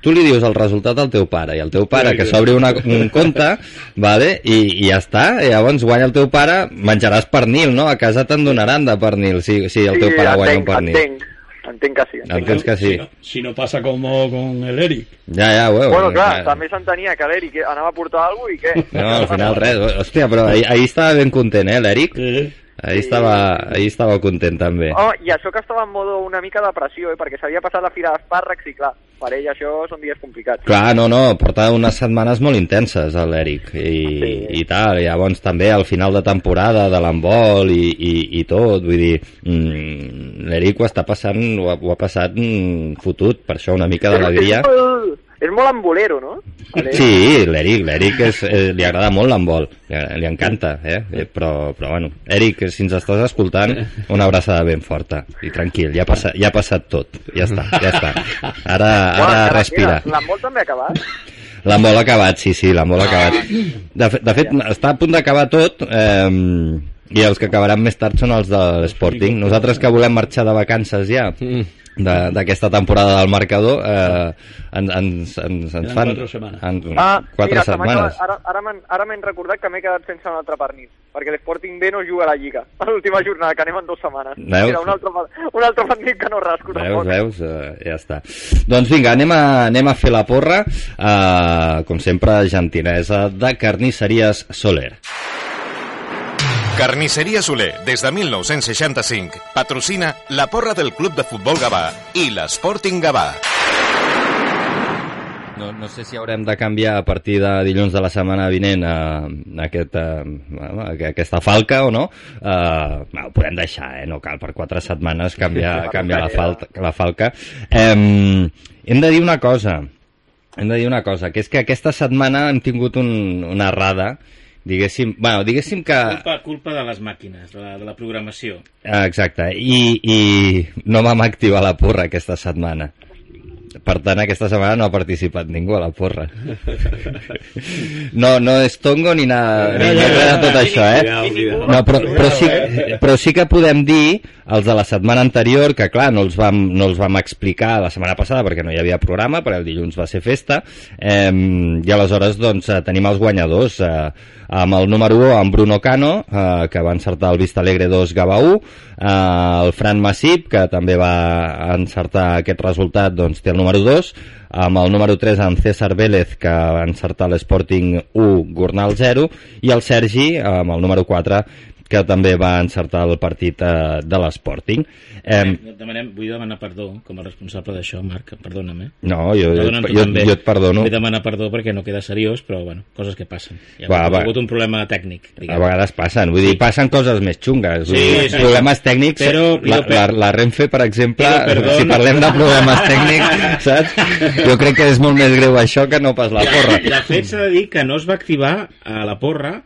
tu li dius el resultat al teu pare, i el teu pare que s'obri un compte, vale, i, i ja està, i llavors guanya el teu pare, menjaràs pernil, no? A casa te'n donaran de pernil, si, si el teu pare guanya un pernil. Entenc, entenc que sí. Entenc Entens que sí. Si no, si no passa com con el Eric. Ja, ja, ho Bueno, clar, ja. també s'entenia que l'Eric anava a portar alguna cosa i què? No, al final *laughs* res. Hòstia, però ahir, ahir estava ben content, eh, l'Eric? Sí. Ahí, sí. estava, ahí estava content també. Oh, I això que estava en modo una mica de pressió, eh, perquè s'havia passat la fira d'espàrrecs i clar, per ell això són dies complicats. Clar, no, no, porta unes setmanes molt intenses l'Eric i, sí. i tal, i llavors també al final de temporada de l'embol i, i, i tot, vull dir, mmm, l'Eric ho està passant, ho ha, ho ha passat mmm, fotut, per això una mica d'alegria. *laughs* és molt embolero, no? Sí, l'Eric, l'Eric eh, li agrada molt l'embol, li, li encanta, eh? eh? Però, però bueno, Eric, si ens estàs escoltant, una abraçada ben forta i tranquil, ja ha passat, ja ha passat tot, ja està, ja està. Ara, ara bueno, respira. L'embol també ha acabat? L'embol ha acabat, sí, sí, l'embol ha acabat. De, de fet, està a punt d'acabar tot, eh, i els que acabaran més tard són els de l'Sporting. Nosaltres que volem marxar de vacances ja, d'aquesta temporada del marcador eh, ens, ens, ens, ens fan quatre setmanes, en, ah, quatre mira, setmanes. ara, ara m'he recordat que m'he quedat sense un altre pernil perquè l'Sporting B no juga a la Lliga *laughs* a l'última jornada, que anem en dues setmanes veus? Mira, un altre, un altre pernil que no rasco veus, tampoc. veus, uh, ja està doncs vinga, anem a, anem a fer la porra uh, com sempre gentilesa de carnisseries Soler Carnisseria Soler, des de 1965, patrocina la porra del Club de Futbol Gavà i l'Sporting Gavà. No, no sé si haurem de canviar a partir de dilluns de la setmana vinent a, a, aquest, a, a aquesta falca o no. Uh, ho podem deixar, eh? no cal per quatre setmanes canviar, canviar la, falta, la falca. Um, hem de dir una cosa, hem de dir una cosa, que és que aquesta setmana hem tingut un, una errada diguéssim, bueno, diguéssim que... Culpa, culpa de les màquines, de la, de la programació. Ah, exacte, I, i no vam activar la porra aquesta setmana. Per tant, aquesta setmana no ha participat ningú a la porra. No, no és tongo ni, na, ni, res de tot això, eh? No, però, però, sí, però sí que podem dir els de la setmana anterior, que clar, no els vam, no els vam explicar la setmana passada perquè no hi havia programa, perquè el dilluns va ser festa, eh, i aleshores doncs tenim els guanyadors. Eh, amb el número 1 amb Bruno Cano eh, que va encertar el Vista Alegre 2 Gava 1 eh, el Fran Massip que també va encertar aquest resultat doncs té el número 2 amb el número 3 en César Vélez que va encertar l'Sporting 1 Gornal 0 i el Sergi amb el número 4 que també va encertar el partit eh, de l'Sporting. Eh, demanem, vull demanar perdó com a responsable d'això, Marc, perdona'm. Eh? No, jo, jo, jo, jo et perdono. Vull demanar perdó perquè no queda seriós, però bueno, coses que passen. Ha, va, ha hagut un problema tècnic. Diguem. A vegades passen, vull dir, passen coses més xungues. Sí, dir, sí, problemes tècnics, però, la, la, la Renfe, per exemple, si parlem de problemes *laughs* tècnics, saps? Jo crec que és molt més greu això que no pas la porra. De fet, s'ha de dir que no es va activar a la porra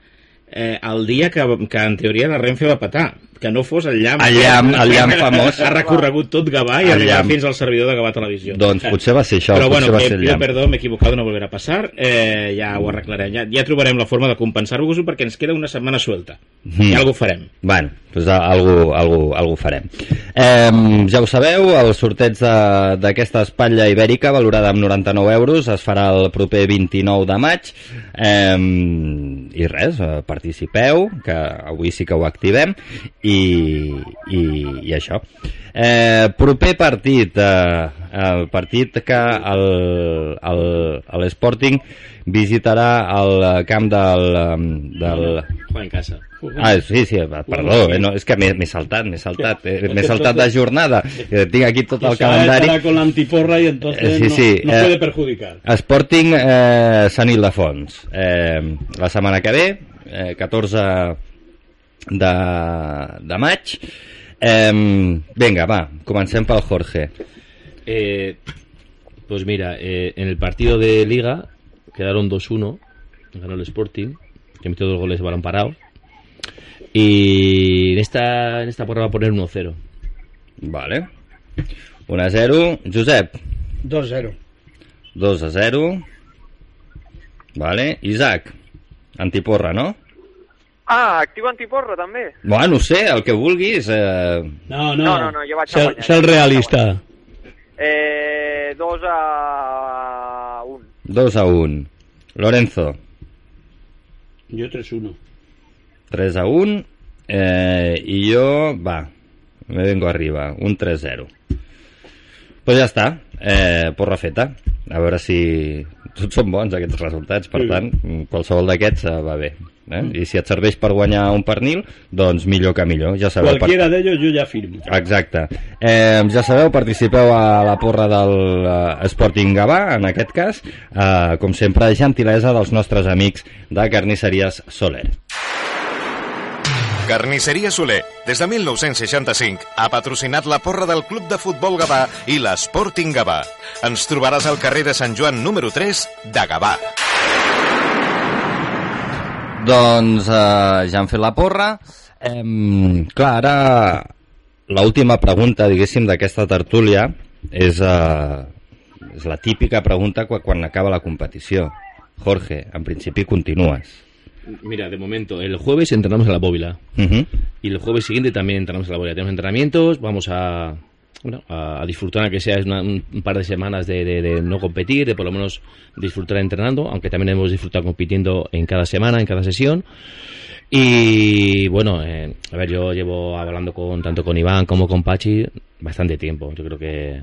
eh, el dia que, que en teoria la Renfe va patar que no fos el llamp. El llamp, el llamp *laughs* famós. Ha recorregut tot Gavà i ha arribat fins al servidor de Gavà Televisió. Doncs *laughs* potser va ser això, Però bueno, va ser el llamp. perdó, m'he equivocat, no volverà a passar. Eh, ja ho arreglarem. Ja, ja trobarem la forma de compensar-vos-ho perquè ens queda una setmana suelta. Mm. I algú farem. Bueno, doncs algú, algú, algú farem. Eh, ja ho sabeu, el sorteig d'aquesta espatlla ibèrica valorada amb 99 euros es farà el proper 29 de maig. Eh, I res, eh, participeu, que avui sí que ho activem, i, i, i això. Eh, proper partit, eh, el partit que l'Sporting visitarà el camp del... del... Juega en casa. Ah, sí, sí, perdó, eh, no, és que m'he saltat, m'he saltat, eh, m'he saltat de jornada, eh, tinc aquí tot el calendari. con l'antiporra i entonces eh, sí, sí, no, no eh, puede perjudicar. Sporting eh, Sant Ildefons, eh, la setmana que ve, eh, 14 de, de maig. Eh, venga, va, comencem pel Jorge. Eh, pues mira, eh, en el partido de Liga quedaron 2-1, ganó el Sporting, que metió dos goles de balón parado. Y en esta, en esta porra va a poner 1-0. Vale. 1-0. Josep. 2-0. 2-0. Vale. Isaac. Antiporra, no? Ah, actiu antiporra, també? Bueno, no sé, el que vulguis. Eh... No, no, no, no, no, jo vaig a guanyar. Ser realista. Eh, 2 a 1. 2 a 1. Lorenzo. Jo 3-1. 3 a 1. Eh, I jo, va, me vengo arriba, un 3-0. Pues ja està, eh, porra feta. A veure si tots són bons aquests resultats, per sí. tant, qualsevol d'aquests uh, va bé. Eh? Mm. I si et serveix per guanyar un pernil, doncs millor que millor. Ja sabeu, Qualquiera per... d'ells jo ja firmo. Exacte. Eh, ja sabeu, participeu a la porra del uh, Sporting Gavà, en aquest cas, uh, com sempre, gentilesa dels nostres amics de Carnisseries Soler. Carnisseria Soler, des de 1965, ha patrocinat la porra del Club de Futbol Gavà i l'Sporting Gavà. Ens trobaràs al carrer de Sant Joan número 3 de Gavà. Doncs eh, ja han fet la porra. Eh, clar, ara l'última pregunta, diguéssim, d'aquesta tertúlia és, eh, és la típica pregunta quan, quan acaba la competició. Jorge, en principi continues. Mira, de momento, el jueves entrenamos a la bóvila. Y el jueves siguiente también entrenamos a la bóvila. Tenemos entrenamientos, vamos a, bueno, a, disfrutar, que sea un, par de semanas de, no competir, de por lo menos disfrutar entrenando, aunque también hemos disfrutado compitiendo en cada semana, en cada sesión. Y bueno, eh, a ver, yo llevo hablando con tanto con Iván como con Pachi bastante tiempo. Yo creo que,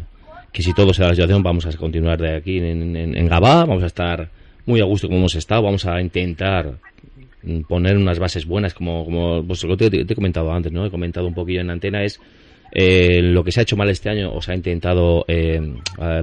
que si todo se da la situación, vamos a continuar de aquí en, en, Gabá, vamos a estar muy a gusto como hemos estado, vamos a intentar poner unas bases buenas, como, como pues, lo que te, he comentado antes, ¿no? He comentado un poquillo en antena, es eh, lo que se ha hecho mal este año o se ha intentado eh,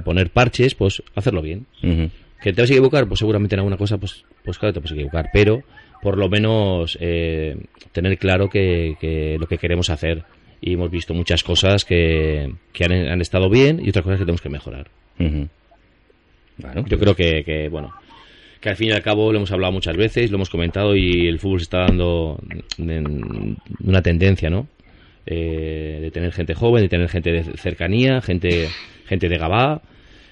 poner parches, pues hacerlo bien. ¿Que te vas a equivocar? Pues seguramente en alguna cosa, pues, pues claro, te puedes equivocar, pero por lo menos eh, tener claro que, que, lo que queremos hacer. Y hemos visto muchas cosas que, que han, han, estado bien y otras cosas que tenemos que mejorar. Yo creo que, que, bueno, que al fin y al cabo lo hemos hablado muchas veces, lo hemos comentado y el fútbol se está dando una tendencia, ¿no? Eh, de tener gente joven, de tener gente de cercanía, gente, gente de Gabá,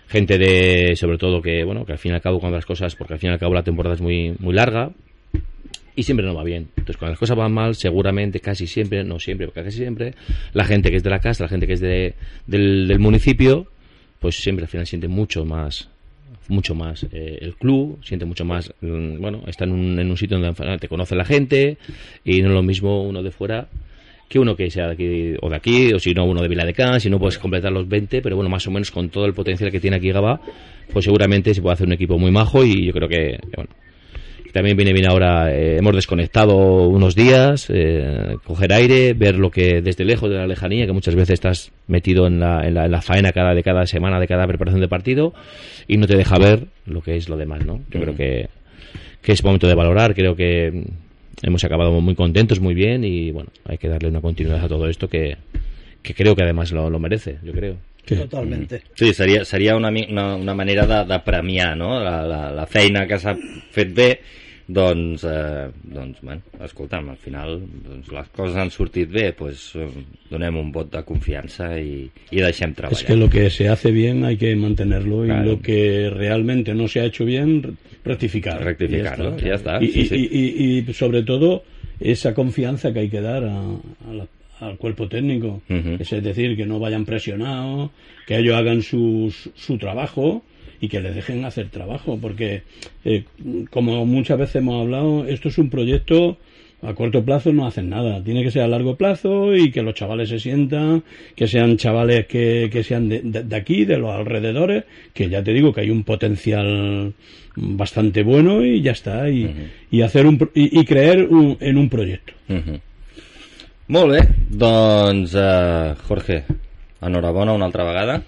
gente de, sobre todo que, bueno, que al fin y al cabo cuando las cosas, porque al fin y al cabo la temporada es muy, muy larga y siempre no va bien. Entonces cuando las cosas van mal, seguramente, casi siempre, no siempre, porque casi siempre, la gente que es de la casa, la gente que es de, del, municipio, pues siempre al final siente mucho más mucho más eh, el club, siente mucho más, mm, bueno, está en un, en un sitio donde te conoce la gente y no es lo mismo uno de fuera que uno que sea de aquí o de aquí, o si no uno de Vila de Can, si no puedes completar los 20, pero bueno, más o menos con todo el potencial que tiene aquí Gaba, pues seguramente se puede hacer un equipo muy majo y yo creo que, bueno, también viene bien ahora, eh, hemos desconectado unos días, eh, coger aire, ver lo que desde lejos de la lejanía, que muchas veces estás metido en la, en la, en la faena cada, de cada semana, de cada preparación de partido, y no te deja ver lo que es lo demás, ¿no? Yo creo que, que es momento de valorar, creo que hemos acabado muy contentos, muy bien, y bueno, hay que darle una continuidad a todo esto que, que creo que además lo, lo merece, yo creo. Totalmente. Sí, seria, seria una, mi- una, una manera de, de premiar no? la, la, la feina que s'ha fet bé doncs, eh, doncs bueno, escolta'm, al final doncs, les coses han sortit bé doncs, eh, donem un vot de confiança i, i deixem treballar Es que lo que se hace bien hay que mantenerlo Claro. y lo que realmente no se ha hecho bien, rectificar. Rectificarlo, Y ya está, Y, sí, sí. y- y sobre todo esa confianza que hay que dar a- a la- al cuerpo técnico. Ujú. Es decir, que no vayan presionados, que ellos hagan su, su- su trabajo y que les dejen hacer trabajo, porque eh, como muchas veces hemos hablado, esto es un proyecto a corto plazo no hacen nada, tiene que ser a largo plazo y que los chavales se sientan, que sean chavales que, que sean de, de- de aquí, de los alrededores, que ya te digo que hay un potencial bastante bueno y ya está, y, y hacer un, y, y creer un- en un proyecto. Molt bé, doncs eh, Jorge, enhorabona una altra vegada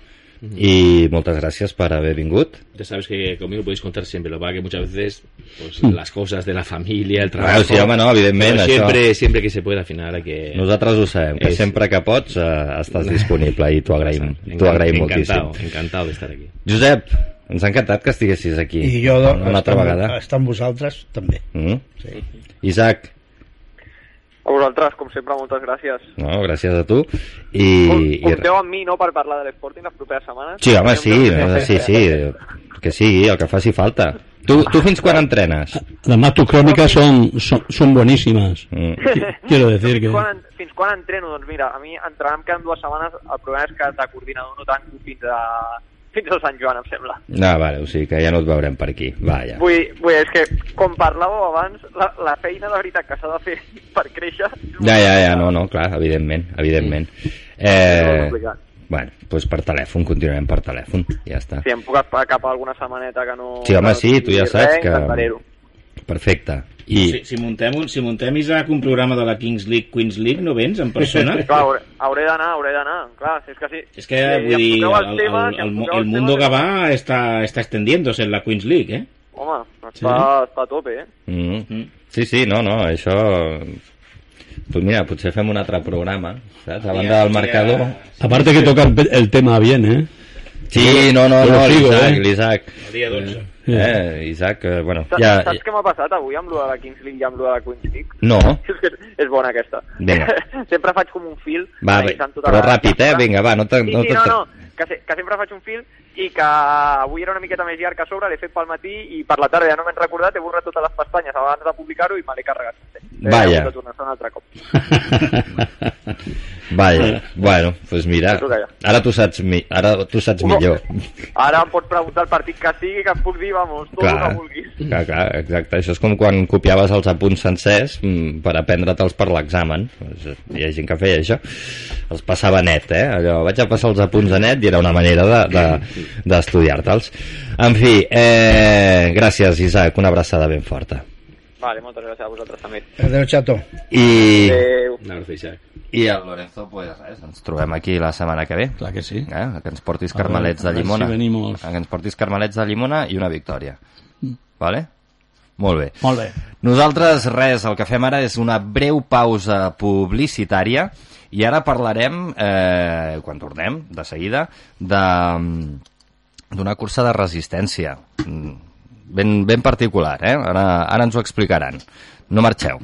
i moltes gràcies per haver vingut. Ya sabes que conmigo podéis contar siempre, lo que pasa que muchas veces pues, Mm. las cosas de la familia, el trabajo... sí, home, no, evidentment, això- siempre, siempre que se pueda, al final que... Nosaltres ho sabem, que És- sempre que pots eh, estàs *laughs* disponible i t'ho agraïm, t'ho agraïm moltíssim. Encantado, encantado de estar aquí. Josep, ens ha encantat que estiguessis aquí I jo, una altra estar, vegada. estar amb vosaltres, també. Mm? Sí. Isaac, A vosaltres, com sempre, moltes gràcies. no, gràcies a tu. I, i... Compteu amb mi, no?, per parlar de l'Sporting les properes setmanes. Sí, home, sí, no, sí, sí, que sí, el que faci falta. Tu, tu fins quan entrenes? Además, tus crónicas son, son, son buenísimas. Mm. Quiero decir que... Fins quan, fins quan entreno? Doncs mira, a mi entrenar em queden dues setmanes, el problema és que de coordinador no tanco fins a, fins a Sant Joan, em sembla. No, vale, o sigui que ja no et veurem per aquí. Vaja. Vull, vull és que, com parlàveu abans, la, la feina de veritat que s'ha de fer *laughs* per créixer... Ja, ja, ja, no, no, clar, evidentment, evidentment. Eh, bueno, doncs per telèfon, continuem per telèfon, ja està. Si em puc agafar cap a alguna setmaneta que no... Sí, home, sí, tu ja saps res, que-. Perfecte. I, Si, si, muntem un, si muntem, Isaac, un programa de la Kings League, Queens League, no vens en persona? *laughs* Clar, hauré, hauré d'anar, hauré d'anar. Clar, si és que sí. Es que, si vull dir, el, el, si el, el, poseu els mundo temes, Gabá está, está extendiéndose en la Queens League, ¿eh? Home, està, està a tope, eh? mm, sí, sí, no, no, això... Pues mira, potser fem un altre programa, saps? A banda del marcador... Aparte que toca el, el tema bien, ¿eh? Sí, no, no, no, l'Isaac, eh. l'Isaac. El dia 12. Eh, Isaac, eh, bueno, Saps, ja... saps què m'ha passat avui amb lo de la Kings League i amb lo de la Queens League? No, *laughs* És que és bona aquesta. Vinga. *laughs* sempre faig com un fil. va, bé, tota però la- ràpid, eh? Vinga, va, no te... Sí, No sí, no, no, que, se, que sempre faig un fil i que avui era una miqueta més llarg que a sobre, l'he fet pel matí i per la tarda ja no m'he recordat, he borrat totes les pestanyes abans de publicar-ho i me l'he carregat. Vaja. De tornar un altre cop. *laughs* Vaja, bueno, doncs pues mira, ara tu saps, mi... ara tu saps Uno. millor. Ara em pots preguntar el partit que sigui, que em puc dir, vamos, tot el Clar, que vulguis. clar, clar, exacte. Això és com quan copiaves els apunts sencers mm, per aprendre-te'ls per l'examen. Eh, hi ha gent que feia això. Els passava net, eh? Allò, vaig a passar els apunts a net i era una manera d'estudiar-te'ls. De, de, en fi, eh, gràcies, Isaac. Una abraçada ben forta. Vale, moltes gràcies a vosaltres també. Adéu, xato. I, Adéu. I el Lorenzo, pues res, ens trobem aquí la setmana que ve. Clar que sí. Eh? Que ens portis carmelets de llimona. si venimos. Que ens portis carmelets de llimona i una victòria. Vale? Molt bé. Molt bé. Nosaltres, res, el que fem ara és una breu pausa publicitària i ara parlarem, eh, quan tornem, de seguida, de d'una cursa de resistència mm, ben, ben particular, eh? Ara, ara ens ho explicaran. No marxeu.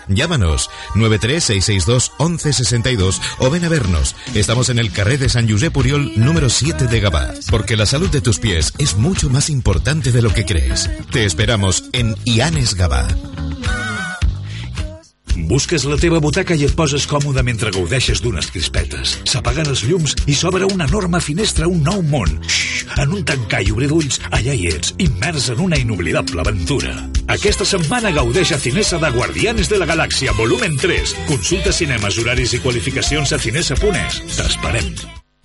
Llámanos 936621162 o ven a vernos. Estamos en el carré de San Josep Puriol número 7 de Gabá, porque la salud de tus pies es mucho más importante de lo que crees. Te esperamos en Ianes Gabá. Busques la teva butaca i et poses còmode mentre gaudeixes d'unes crispetes. S'apaguen els llums i s'obre una enorme finestra a un nou món. Xxxt, en un tancar i obrir d'ulls, allà hi ets, immers en una inoblidable aventura. Aquesta setmana gaudeix a Cinesa de Guardianes de la Galàxia, volumen 3. Consulta cinemes, horaris i qualificacions a cinesa.es. T'esperem.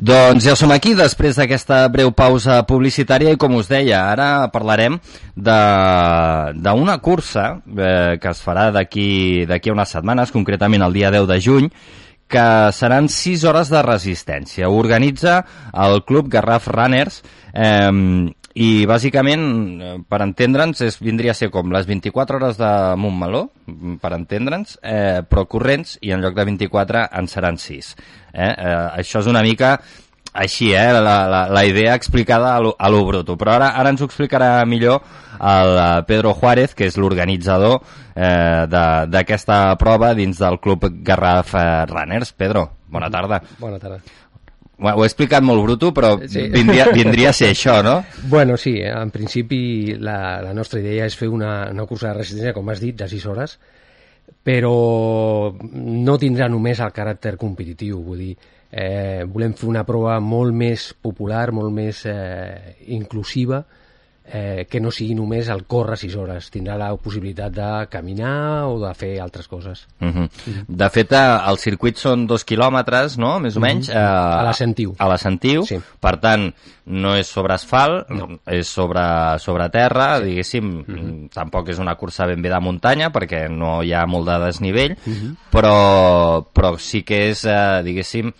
Doncs ja som aquí després d'aquesta breu pausa publicitària i com us deia, ara parlarem d'una cursa eh, que es farà d'aquí a unes setmanes, concretament el dia 10 de juny, que seran 6 hores de resistència. Ho organitza el Club Garraf Runners eh, i bàsicament, eh, per entendre'ns, vindria a ser com les 24 hores de Montmeló, per entendre'ns, eh, però corrents, i en lloc de 24 en seran 6. Eh? Eh, això és una mica així, eh, la, la, la idea explicada a lo, a lo bruto. Però ara, ara ens ho explicarà millor el eh, Pedro Juárez, que és l'organitzador eh, d'aquesta prova dins del Club Garraf eh, Runners. Pedro, bona tarda. Bona tarda. Ho he explicat molt bruto, però sí. vindria, vindria a ser això, no? Bueno, sí, en principi la, la nostra idea és fer una, una cursa de resistència, com has dit, de 6 hores, però no tindrà només el caràcter competitiu, vull dir, eh, volem fer una prova molt més popular, molt més eh, inclusiva, eh, que no sigui només el córrer 6 hores. Tindrà la possibilitat de caminar o de fer altres coses. Uh -huh. Uh -huh. De fet, eh, el circuit són dos quilòmetres, no?, més o menys. Uh -huh. eh, a la Sentiu. A la Sentiu. Sí. Per tant, no és sobre asfalt, no. és sobre, sobre terra, sí. diguéssim. Uh -huh. Tampoc és una cursa ben bé de muntanya, perquè no hi ha molt de desnivell, uh -huh. però, però sí que és, eh, diguéssim,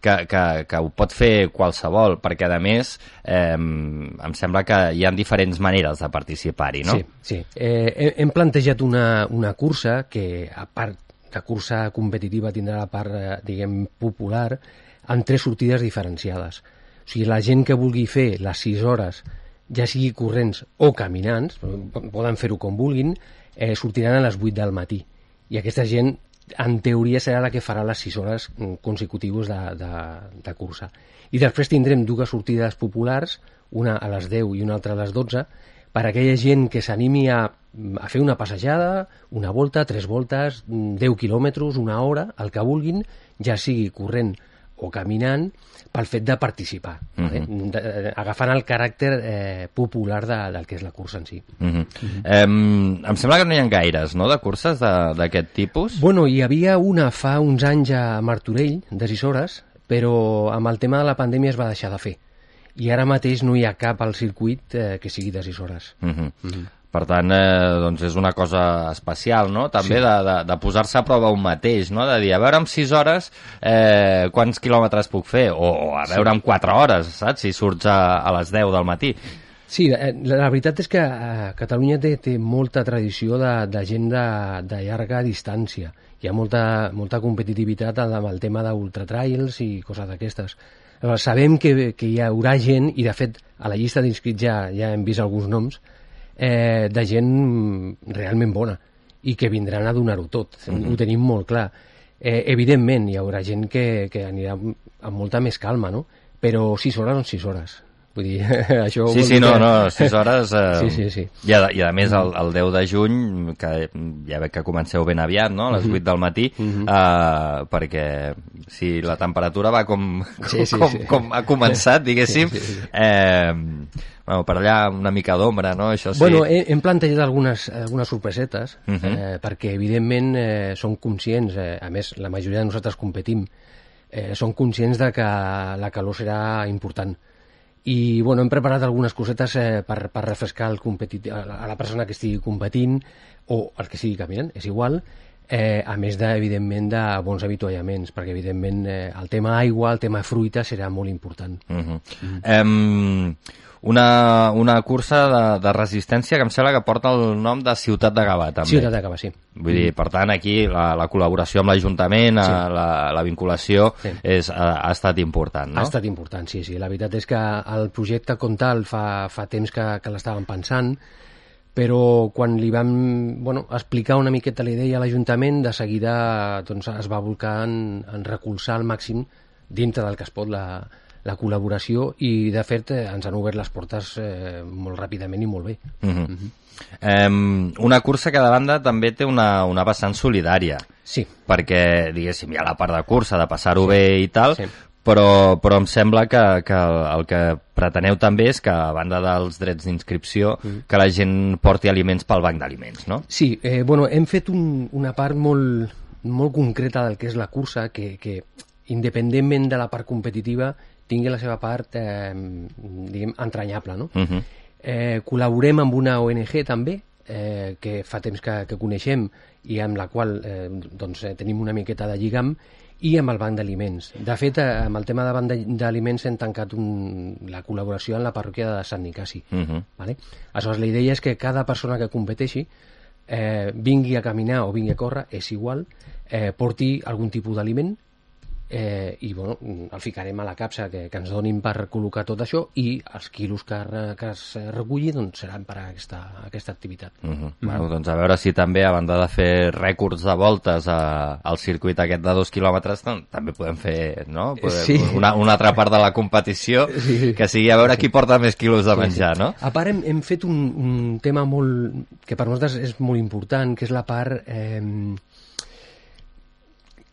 que, que, que ho pot fer qualsevol, perquè a més eh, em sembla que hi ha diferents maneres de participar-hi, no? Sí, sí. Eh, hem plantejat una, una cursa que, a part de cursa competitiva, tindrà la part, eh, diguem, popular, en tres sortides diferenciades. O sigui, la gent que vulgui fer les 6 hores, ja sigui corrents o caminants, poden fer-ho com vulguin, eh, sortiran a les 8 del matí. I aquesta gent en teoria serà la que farà les 6 hores mm, consecutives de, de, de cursa. I després tindrem dues sortides populars, una a les 10 i una altra a les 12, per a aquella gent que s'animi a, a fer una passejada, una volta, tres voltes, 10 mm, quilòmetres, una hora, el que vulguin, ja sigui corrent o caminant, pel fet de participar, uh -huh. eh? de, de, agafant el caràcter eh, popular de, del que és la cursa en si. Uh -huh. Uh -huh. Eh, em sembla que no hi ha gaires, no?, de curses d'aquest tipus. Bueno, hi havia una fa uns anys a Martorell, de 6 hores, però amb el tema de la pandèmia es va deixar de fer. I ara mateix no hi ha cap al circuit eh, que sigui de 6 hores. Uh -huh. Uh -huh. Per tant, eh, doncs és una cosa especial, no? També sí. de, de, de posar-se a prova un mateix, no? De dir, a veure, amb 6 hores, eh, quants quilòmetres puc fer? O, o a veure, sí. amb 4 hores, saps? Si surts a, a les 10 del matí. Sí, eh, la, la veritat és que eh, Catalunya té, té molta tradició de, de gent de, de llarga distància. Hi ha molta, molta competitivitat amb el tema d'ultratrails i coses d'aquestes. Sabem que, que hi haurà gent, i de fet a la llista d'inscrits ja, ja hem vist alguns noms, eh, de gent realment bona i que vindran a donar-ho tot, mm -hmm. ho tenim molt clar. Eh, evidentment, hi haurà gent que, que anirà amb molta més calma, no? Però 6 hores són 6 hores. Vull dir, *laughs* això... Sí, sí, no, no, 6 hores... *laughs* Eh, sí, sí, sí. I, a, I a més, el, el 10 de juny, que ja veig que comenceu ben aviat, no?, a les 8 mhm. del matí, mm -hmm. eh, perquè si la temperatura va com, *laughs* com, sí, sí, com, sí. com ha començat, diguéssim, sí, sí, sí. eh, bueno, per allà una mica d'ombra, no? Això sí. Bueno, he, hem plantejat algunes, algunes sorpresetes, uh mhm. -huh. eh, perquè evidentment eh, som conscients, eh, a més la majoria de nosaltres competim, eh, som conscients de que la calor serà important. I bueno, hem preparat algunes cosetes eh, per, per refrescar el competit, a, la, a la persona que estigui competint o el que estigui caminant, és igual, eh, a més de, evidentment de bons avituallaments perquè evidentment eh, el tema aigua, el tema fruita serà molt important uh -huh. Uh -huh. Um, una, una cursa de, de resistència que em sembla que porta el nom de Ciutat de Gavà, també. Ciutat de Gavà, sí. Vull dir, per tant, aquí la, la col·laboració amb l'Ajuntament, sí. la, la vinculació, sí. és, ha, ha estat important, no? Ha estat important, sí, sí. La veritat és que el projecte com tal fa, fa temps que, que l'estàvem pensant, però quan li vam bueno, explicar una miqueta la idea a l'Ajuntament, de seguida doncs, es va volcar en, en recolzar al màxim dintre del que es pot la, la col·laboració i de fet eh, ens han obert les portes eh, molt ràpidament i molt bé uh -huh. Uh -huh. Um, una cursa que de banda també té una, una vessant solidària sí. perquè diguéssim hi ha la part de cursa de passar-ho sí. bé i tal sí. però, però em sembla que, que el que preteneu també és que a banda dels drets d'inscripció mm. que la gent porti aliments pel banc d'aliments no? Sí, eh, bueno, hem fet un, una part molt, molt concreta del que és la cursa que, que independentment de la part competitiva tingui la seva part, eh, diguem, entranyable, no? Uh -huh. eh, col·laborem amb una ONG també, eh, que fa temps que, que coneixem i amb la qual eh, doncs, eh, tenim una miqueta de lligam, i amb el banc d'aliments. De fet, eh, amb el tema de banc d'aliments hem tancat un, la col·laboració en la parròquia de Sant Nicasi. Uh -huh. vale? Aleshores, la idea és que cada persona que competeixi eh, vingui a caminar o vingui a córrer, és igual, eh, porti algun tipus d'aliment eh, i bueno, el ficarem a la capsa que, que ens donin per col·locar tot això i els quilos que, que es reculli doncs, seran per a aquesta, aquesta activitat. Uh -huh. Bueno, doncs a veure si també a banda de fer rècords de voltes a, al circuit aquest de dos quilòmetres doncs, també podem fer no? podem, sí. una, una altra part de la competició sí. que sigui a veure qui porta més quilos de menjar, sí. no? A part hem, hem fet un, un tema molt que per nosaltres és molt important, que és la part eh,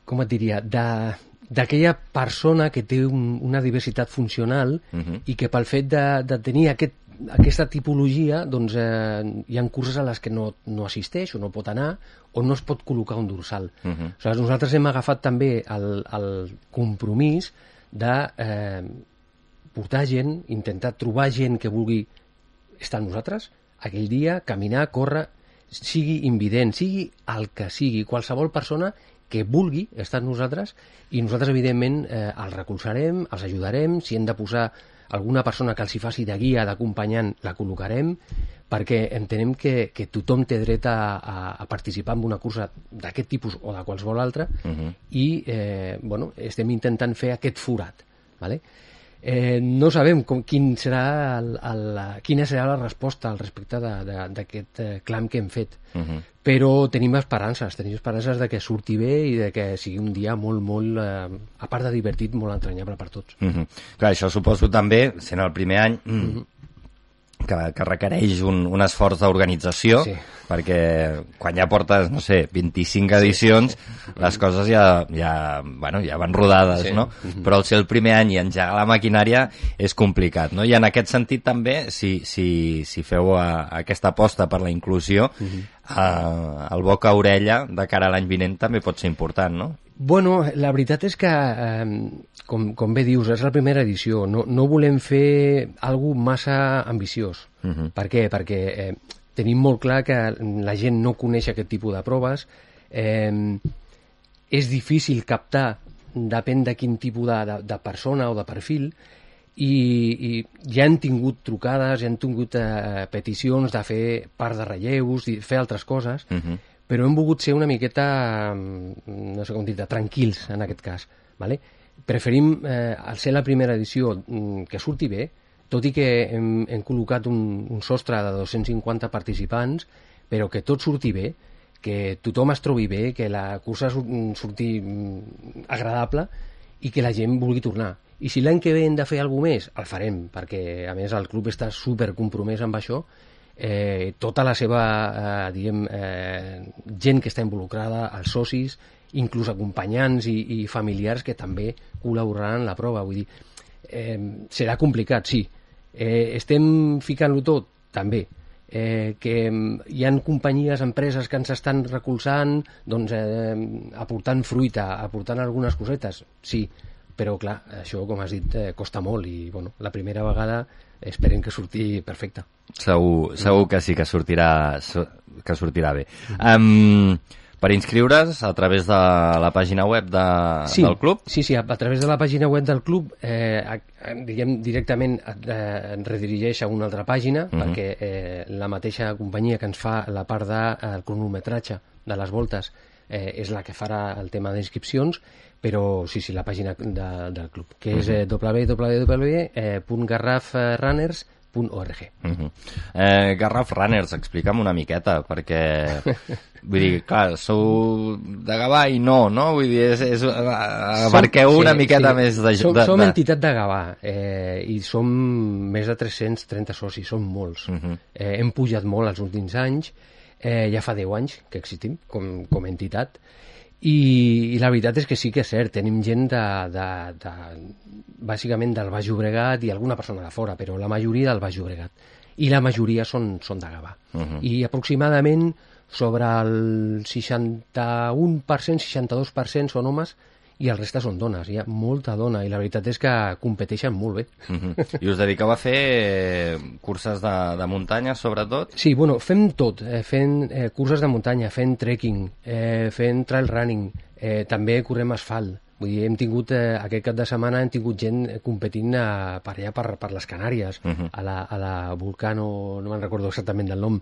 com et diria, de, d'aquella persona que té un, una diversitat funcional uh mhm. -huh. i que pel fet de, de tenir aquest, aquesta tipologia doncs, eh, hi ha curses a les que no, no assisteix o no pot anar o no es pot col·locar un dorsal. Uh -huh. o sigui, nosaltres hem agafat també el, el compromís de eh, portar gent, intentar trobar gent que vulgui estar amb nosaltres aquell dia, caminar, córrer, sigui invident, sigui el que sigui, qualsevol persona que vulgui estar amb nosaltres i nosaltres, evidentment, eh, els recolzarem, els ajudarem, si hem de posar alguna persona que els hi faci de guia, d'acompanyant, la col·locarem, perquè entenem que, que tothom té dret a, a, a participar en una cursa d'aquest tipus o de qualsevol altra uh -huh. i eh, bueno, estem intentant fer aquest forat. ¿vale? Eh, no sabem com, quin serà el, el, quina serà la resposta al respecte d'aquest eh, clam que hem fet. Uh -huh. Però tenim esperances, tenim esperances de que surti bé i de que sigui un dia molt, molt, eh, a part de divertit, molt entranyable per tots. Uh -huh. Clar, això suposo també, sent el primer any, uh -huh que, que requereix un, un esforç d'organització, sí. perquè quan ja portes, no sé, 25 edicions, sí, sí. les coses ja, ja, bueno, ja van rodades, sí. no? Uh -huh. Però el ser el primer any i engegar la maquinària és complicat, no? I en aquest sentit també, si, si, si feu a, a aquesta aposta per la inclusió, uh -huh. a, el boca-orella de cara a l'any vinent també pot ser important, no? Bueno, la veritat és que, eh, com, com bé dius, és la primera edició. No, no volem fer alguna massa ambiciós. Uh mhm. -huh. Per què? Perquè eh, tenim molt clar que la gent no coneix aquest tipus de proves. Eh, és difícil captar, depèn de quin tipus de, de, de persona o de perfil, i, i ja han tingut trucades, ja han tingut eh, peticions de fer part de relleus, de fer altres coses, uh mhm. -huh però hem volgut ser una miqueta, mm, no sé com dir tranquils en aquest cas. ¿vale? Preferim, eh, al ser la primera edició, mm, que surti bé, tot i que hem, hem col·locat un, un sostre de 250 participants, però que tot surti bé, que tothom es trobi bé, que la cursa surti mm, agradable i que la gent vulgui tornar. I si l'any que ve hem de fer alguna més, el farem, perquè a més el club està super compromès amb això eh, tota la seva eh, diguem, eh, gent que està involucrada, els socis, inclús acompanyants i, i familiars que també col·laboraran en la prova. Vull dir, eh, serà complicat, sí. Eh, estem ficant-lo tot? També. Eh, que hi han companyies, empreses que ens estan recolzant, doncs, eh, aportant fruita, aportant algunes cosetes, sí, però clar, això, com has dit, eh, costa molt i bueno, la primera vegada esperem que surti perfecte. Segur, segur que sí que sortirà, que sortirà bé. Um, Per inscriure's a través de la pàgina web de, sí, del club? Sí, sí, a, a través de la pàgina web del club eh, a, a, diguem, directament et eh, redirigeix a una altra pàgina uh Mhm. -huh. perquè eh, la mateixa companyia que ens fa la part del de, eh, cronometratge de les voltes eh, és la que farà el tema d'inscripcions però sí, sí, la pàgina de, del club que és eh, www.garrafrunners.org Uh -huh. eh, Garraf Runners, explica'm una miqueta, perquè... *laughs* Vull dir, clar, sou de Gavà i no, no? Vull dir, és, és, abarqueu Som- una sí, miqueta sí. més de... Som, de, som de... entitat de Gavà eh, i som més de 330 socis, som molts. Uh -huh. eh, hem pujat molt els últims anys, eh, ja fa 10 anys que existim com, com a entitat, i, i la veritat és que sí que és cert, tenim gent de, de, de, bàsicament del Baix Llobregat i alguna persona de fora, però la majoria del Baix Llobregat. I la majoria són, són de Gavà. Uh -huh. I aproximadament sobre el 61%, 62% són homes i el reste són dones. Hi ha molta dona i la veritat és que competeixen molt bé. Uh -huh. I us dediqueu a fer eh, curses de, de muntanya, sobretot? Sí, bueno, fem tot. Eh, fent eh, curses de muntanya, fent trekking, eh, fent trail running, eh, també correm asfalt. Vull dir, hem tingut, eh, aquest cap de setmana hem tingut gent eh, competint eh, per allà, per, per les Canàries, Uh -huh. a, la, a la Vulcano, no me'n recordo exactament del nom,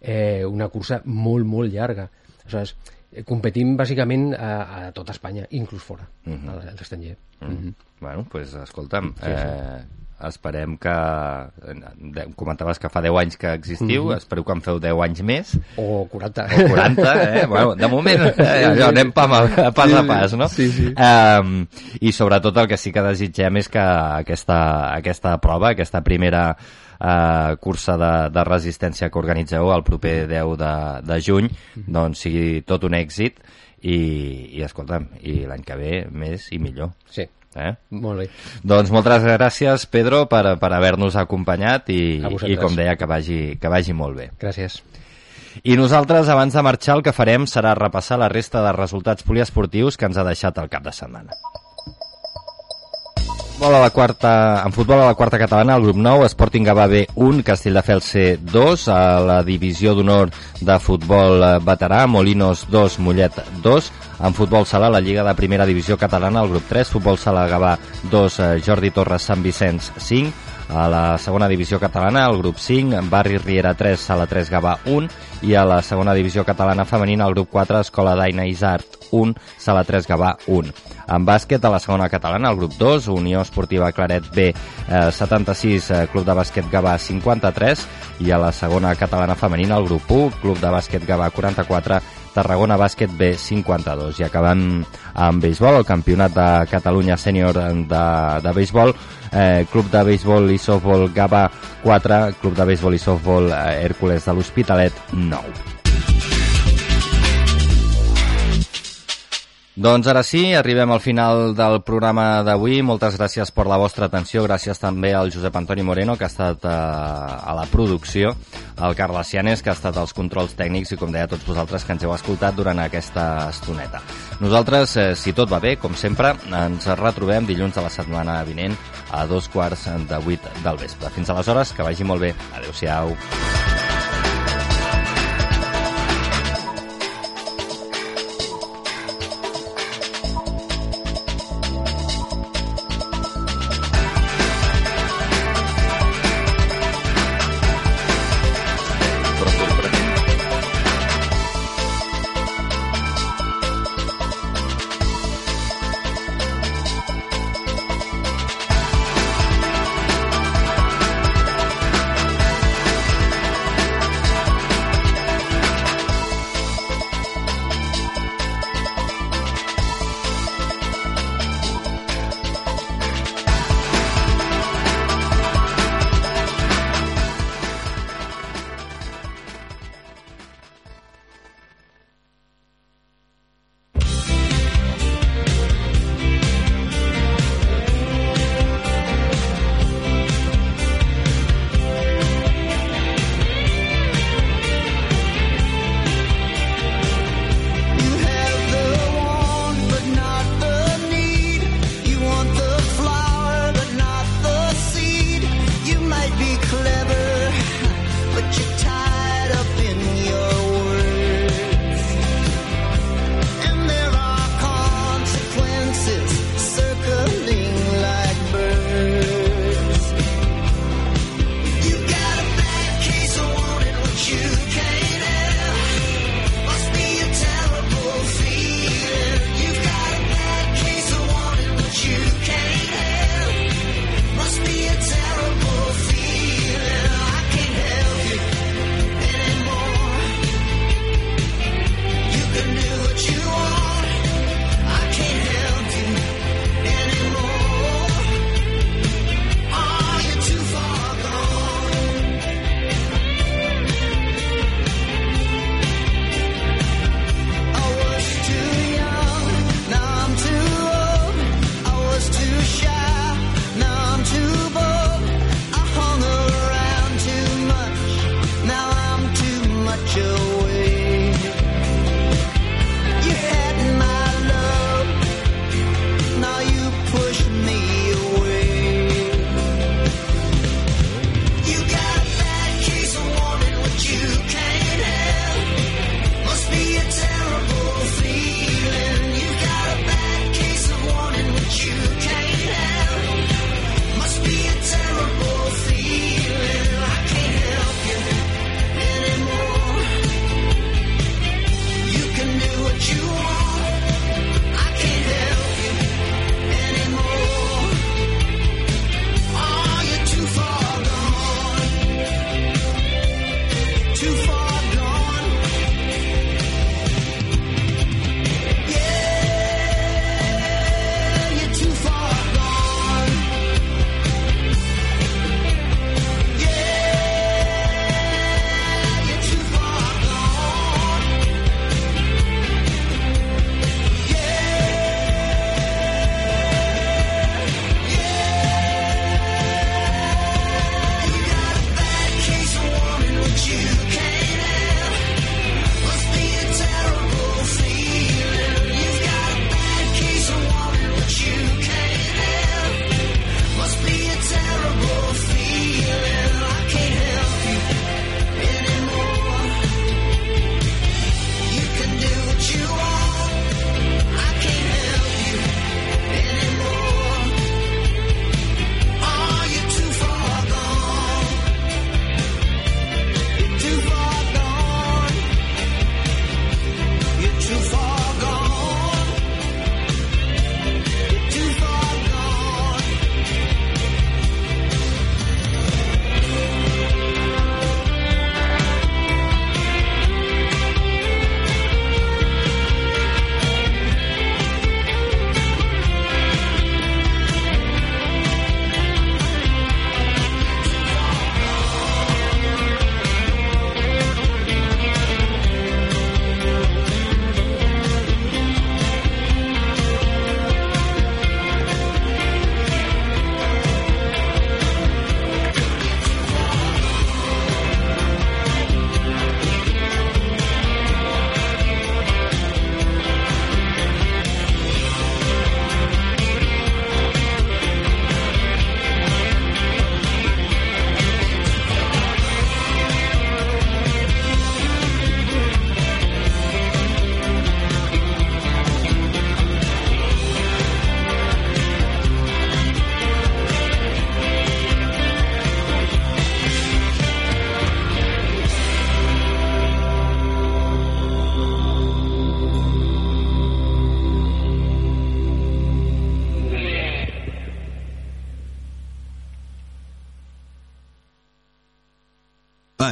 eh, una cursa molt, molt llarga. Aleshores, competim bàsicament a, a tot Espanya, inclús fora, uh Mhm. -huh. a l'estranger. Uh -huh. Bueno, doncs pues, escolta'm, Sí, sí. eh, esperem que... eh, Comentaves que fa 10 anys que existiu, Mhm. espero que en feu 10 anys més. O 40. O 40, eh? *laughs* Bueno, de moment eh, allò, anem pa, a pas a pas, no? Sí, sí. Um, I sobretot el que sí que desitgem és que aquesta, aquesta prova, aquesta primera uh, cursa de, de resistència que organitzeu el proper 10 de, de juny, doncs sigui tot un èxit i, i escolta'm, i l'any que ve més i millor. Sí. Eh? Molt bé. Doncs moltes gràcies, Pedro, per, per haver-nos acompanyat i, i, com deia, que vagi, que vagi molt bé. Gràcies. I nosaltres, abans de marxar, el que farem serà repassar la resta de resultats poliesportius que ens ha deixat el cap de setmana. Futbol a la quarta, en futbol a la quarta catalana, el grup 9, Sporting Gavà B 1, Castelldefels C 2, a la divisió d'honor de futbol eh, veterà, Molinos 2, Mollet 2, en futbol sala, la Lliga de Primera Divisió Catalana, el grup 3, futbol sala Gavà 2, eh, Jordi Torres Sant Vicenç 5, a la segona divisió catalana, el grup 5, Barri Riera 3, Sala 3, Gavà 1, i a la segona divisió catalana femenina, el grup 4, Escola d'Aina Isart 1, Sala 3, Gavà 1. En bàsquet, a la segona catalana, el grup 2, Unió Esportiva Claret B eh, 76, eh, Club de Bàsquet Gavà 53, i a la segona catalana femenina, el grup 1, Club de Bàsquet Gavà 44, Tarragona Bàsquet B 52 i acabant amb béisbol, el campionat de Catalunya sènior de, de béisbol eh, Club de béisbol i softball Gavà 4, Club de béisbol i softball eh, Hèrcules de l'Hospitalet 9 Doncs ara sí, arribem al final del programa d'avui. Moltes gràcies per la vostra atenció. Gràcies també al Josep Antoni Moreno, que ha estat eh, a la producció, al Carles Cianes, que ha estat als controls tècnics, i com deia tots vosaltres que ens heu escoltat durant aquesta estoneta. Nosaltres, eh, si tot va bé, com sempre, ens retrobem dilluns de la setmana vinent a dos quarts de vuit del vespre. Fins aleshores, que vagi molt bé. Adéu-siau.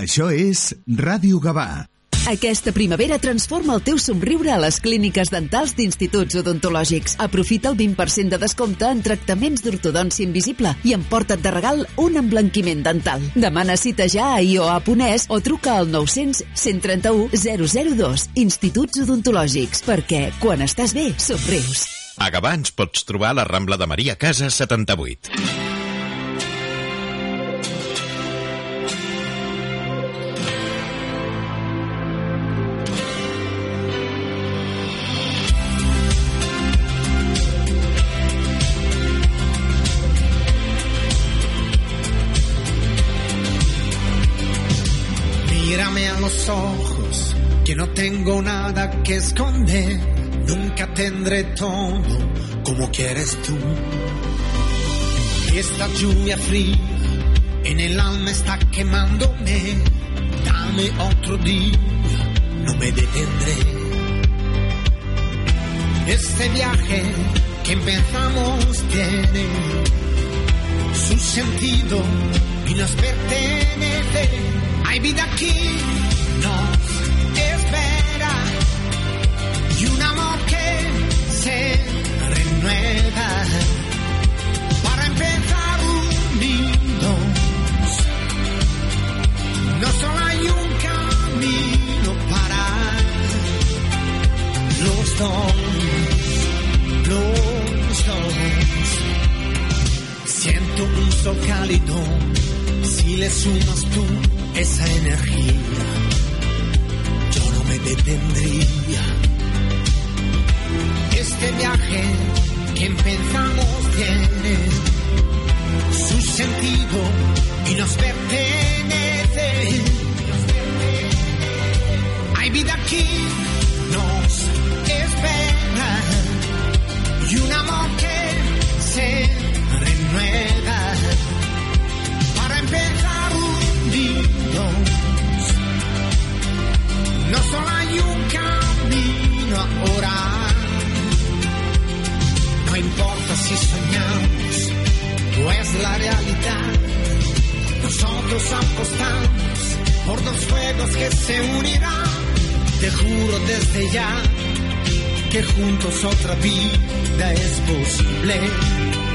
Això és Ràdio Gavà. Aquesta primavera transforma el teu somriure a les clíniques dentals d'instituts odontològics. Aprofita el 20% de descompte en tractaments d'ortodòncia invisible i emporta't de regal un emblanquiment dental. Demana cita ja a ioa.es o truca al 900 131 002. Instituts odontològics, perquè quan estàs bé, somrius. A Gavà ens pots trobar a la Rambla de Maria Casa 78. Tengo nada que esconder. Nunca tendré todo como quieres tú. Esta lluvia fría en el alma está quemándome. Dame otro día, no me detendré. Este viaje que empezamos tiene su sentido y nos pertenece. Hay vida aquí, nos Cálido si le sumas tú esa energía. Yo no me detendría. Este viaje que empezamos tiene su sentido y nos pertenece. Hay vida aquí, nos espera y un amor ahora. No importa si soñamos o es la realidad. Nosotros apostamos por dos fuegos que se unirán. Te juro desde ya que juntos otra vida es posible.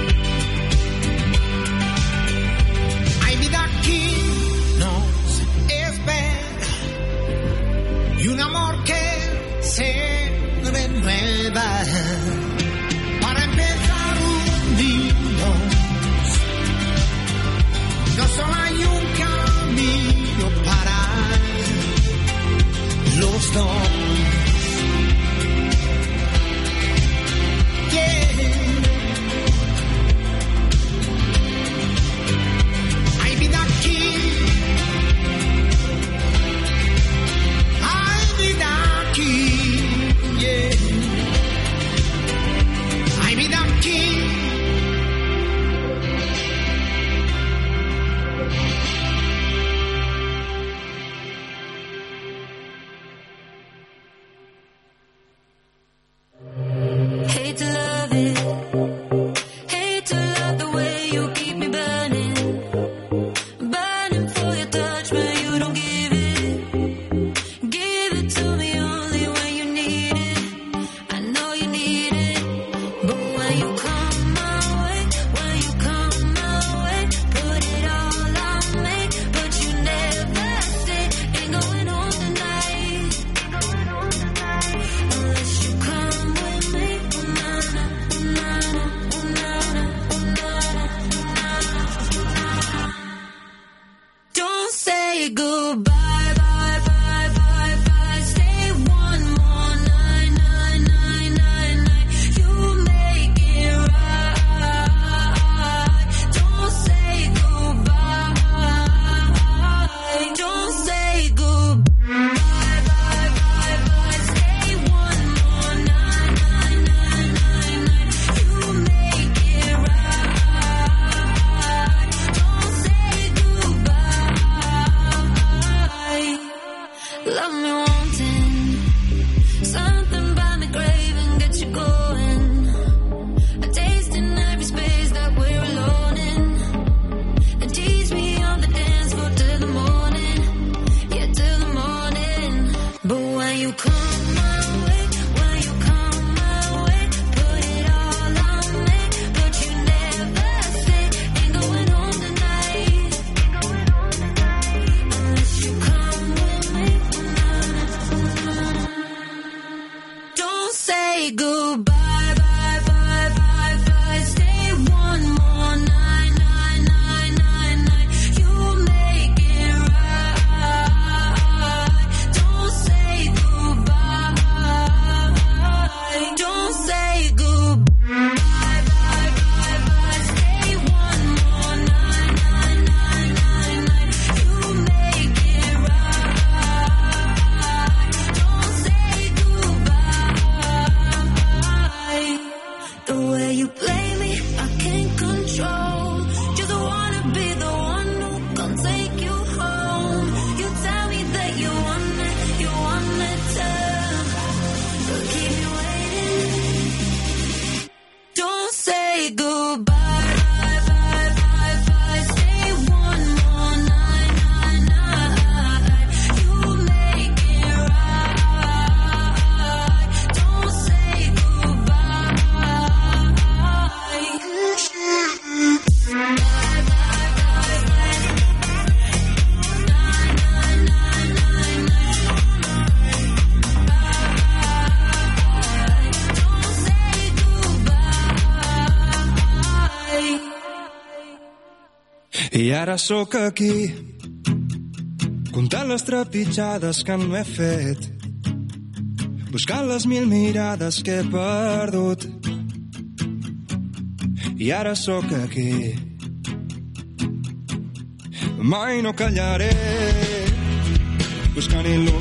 Ara sóc aquí, comptant les trepitjades que no he fet, buscant les mil mirades que he perdut. I ara sóc aquí, mai no callaré, buscant il·lusió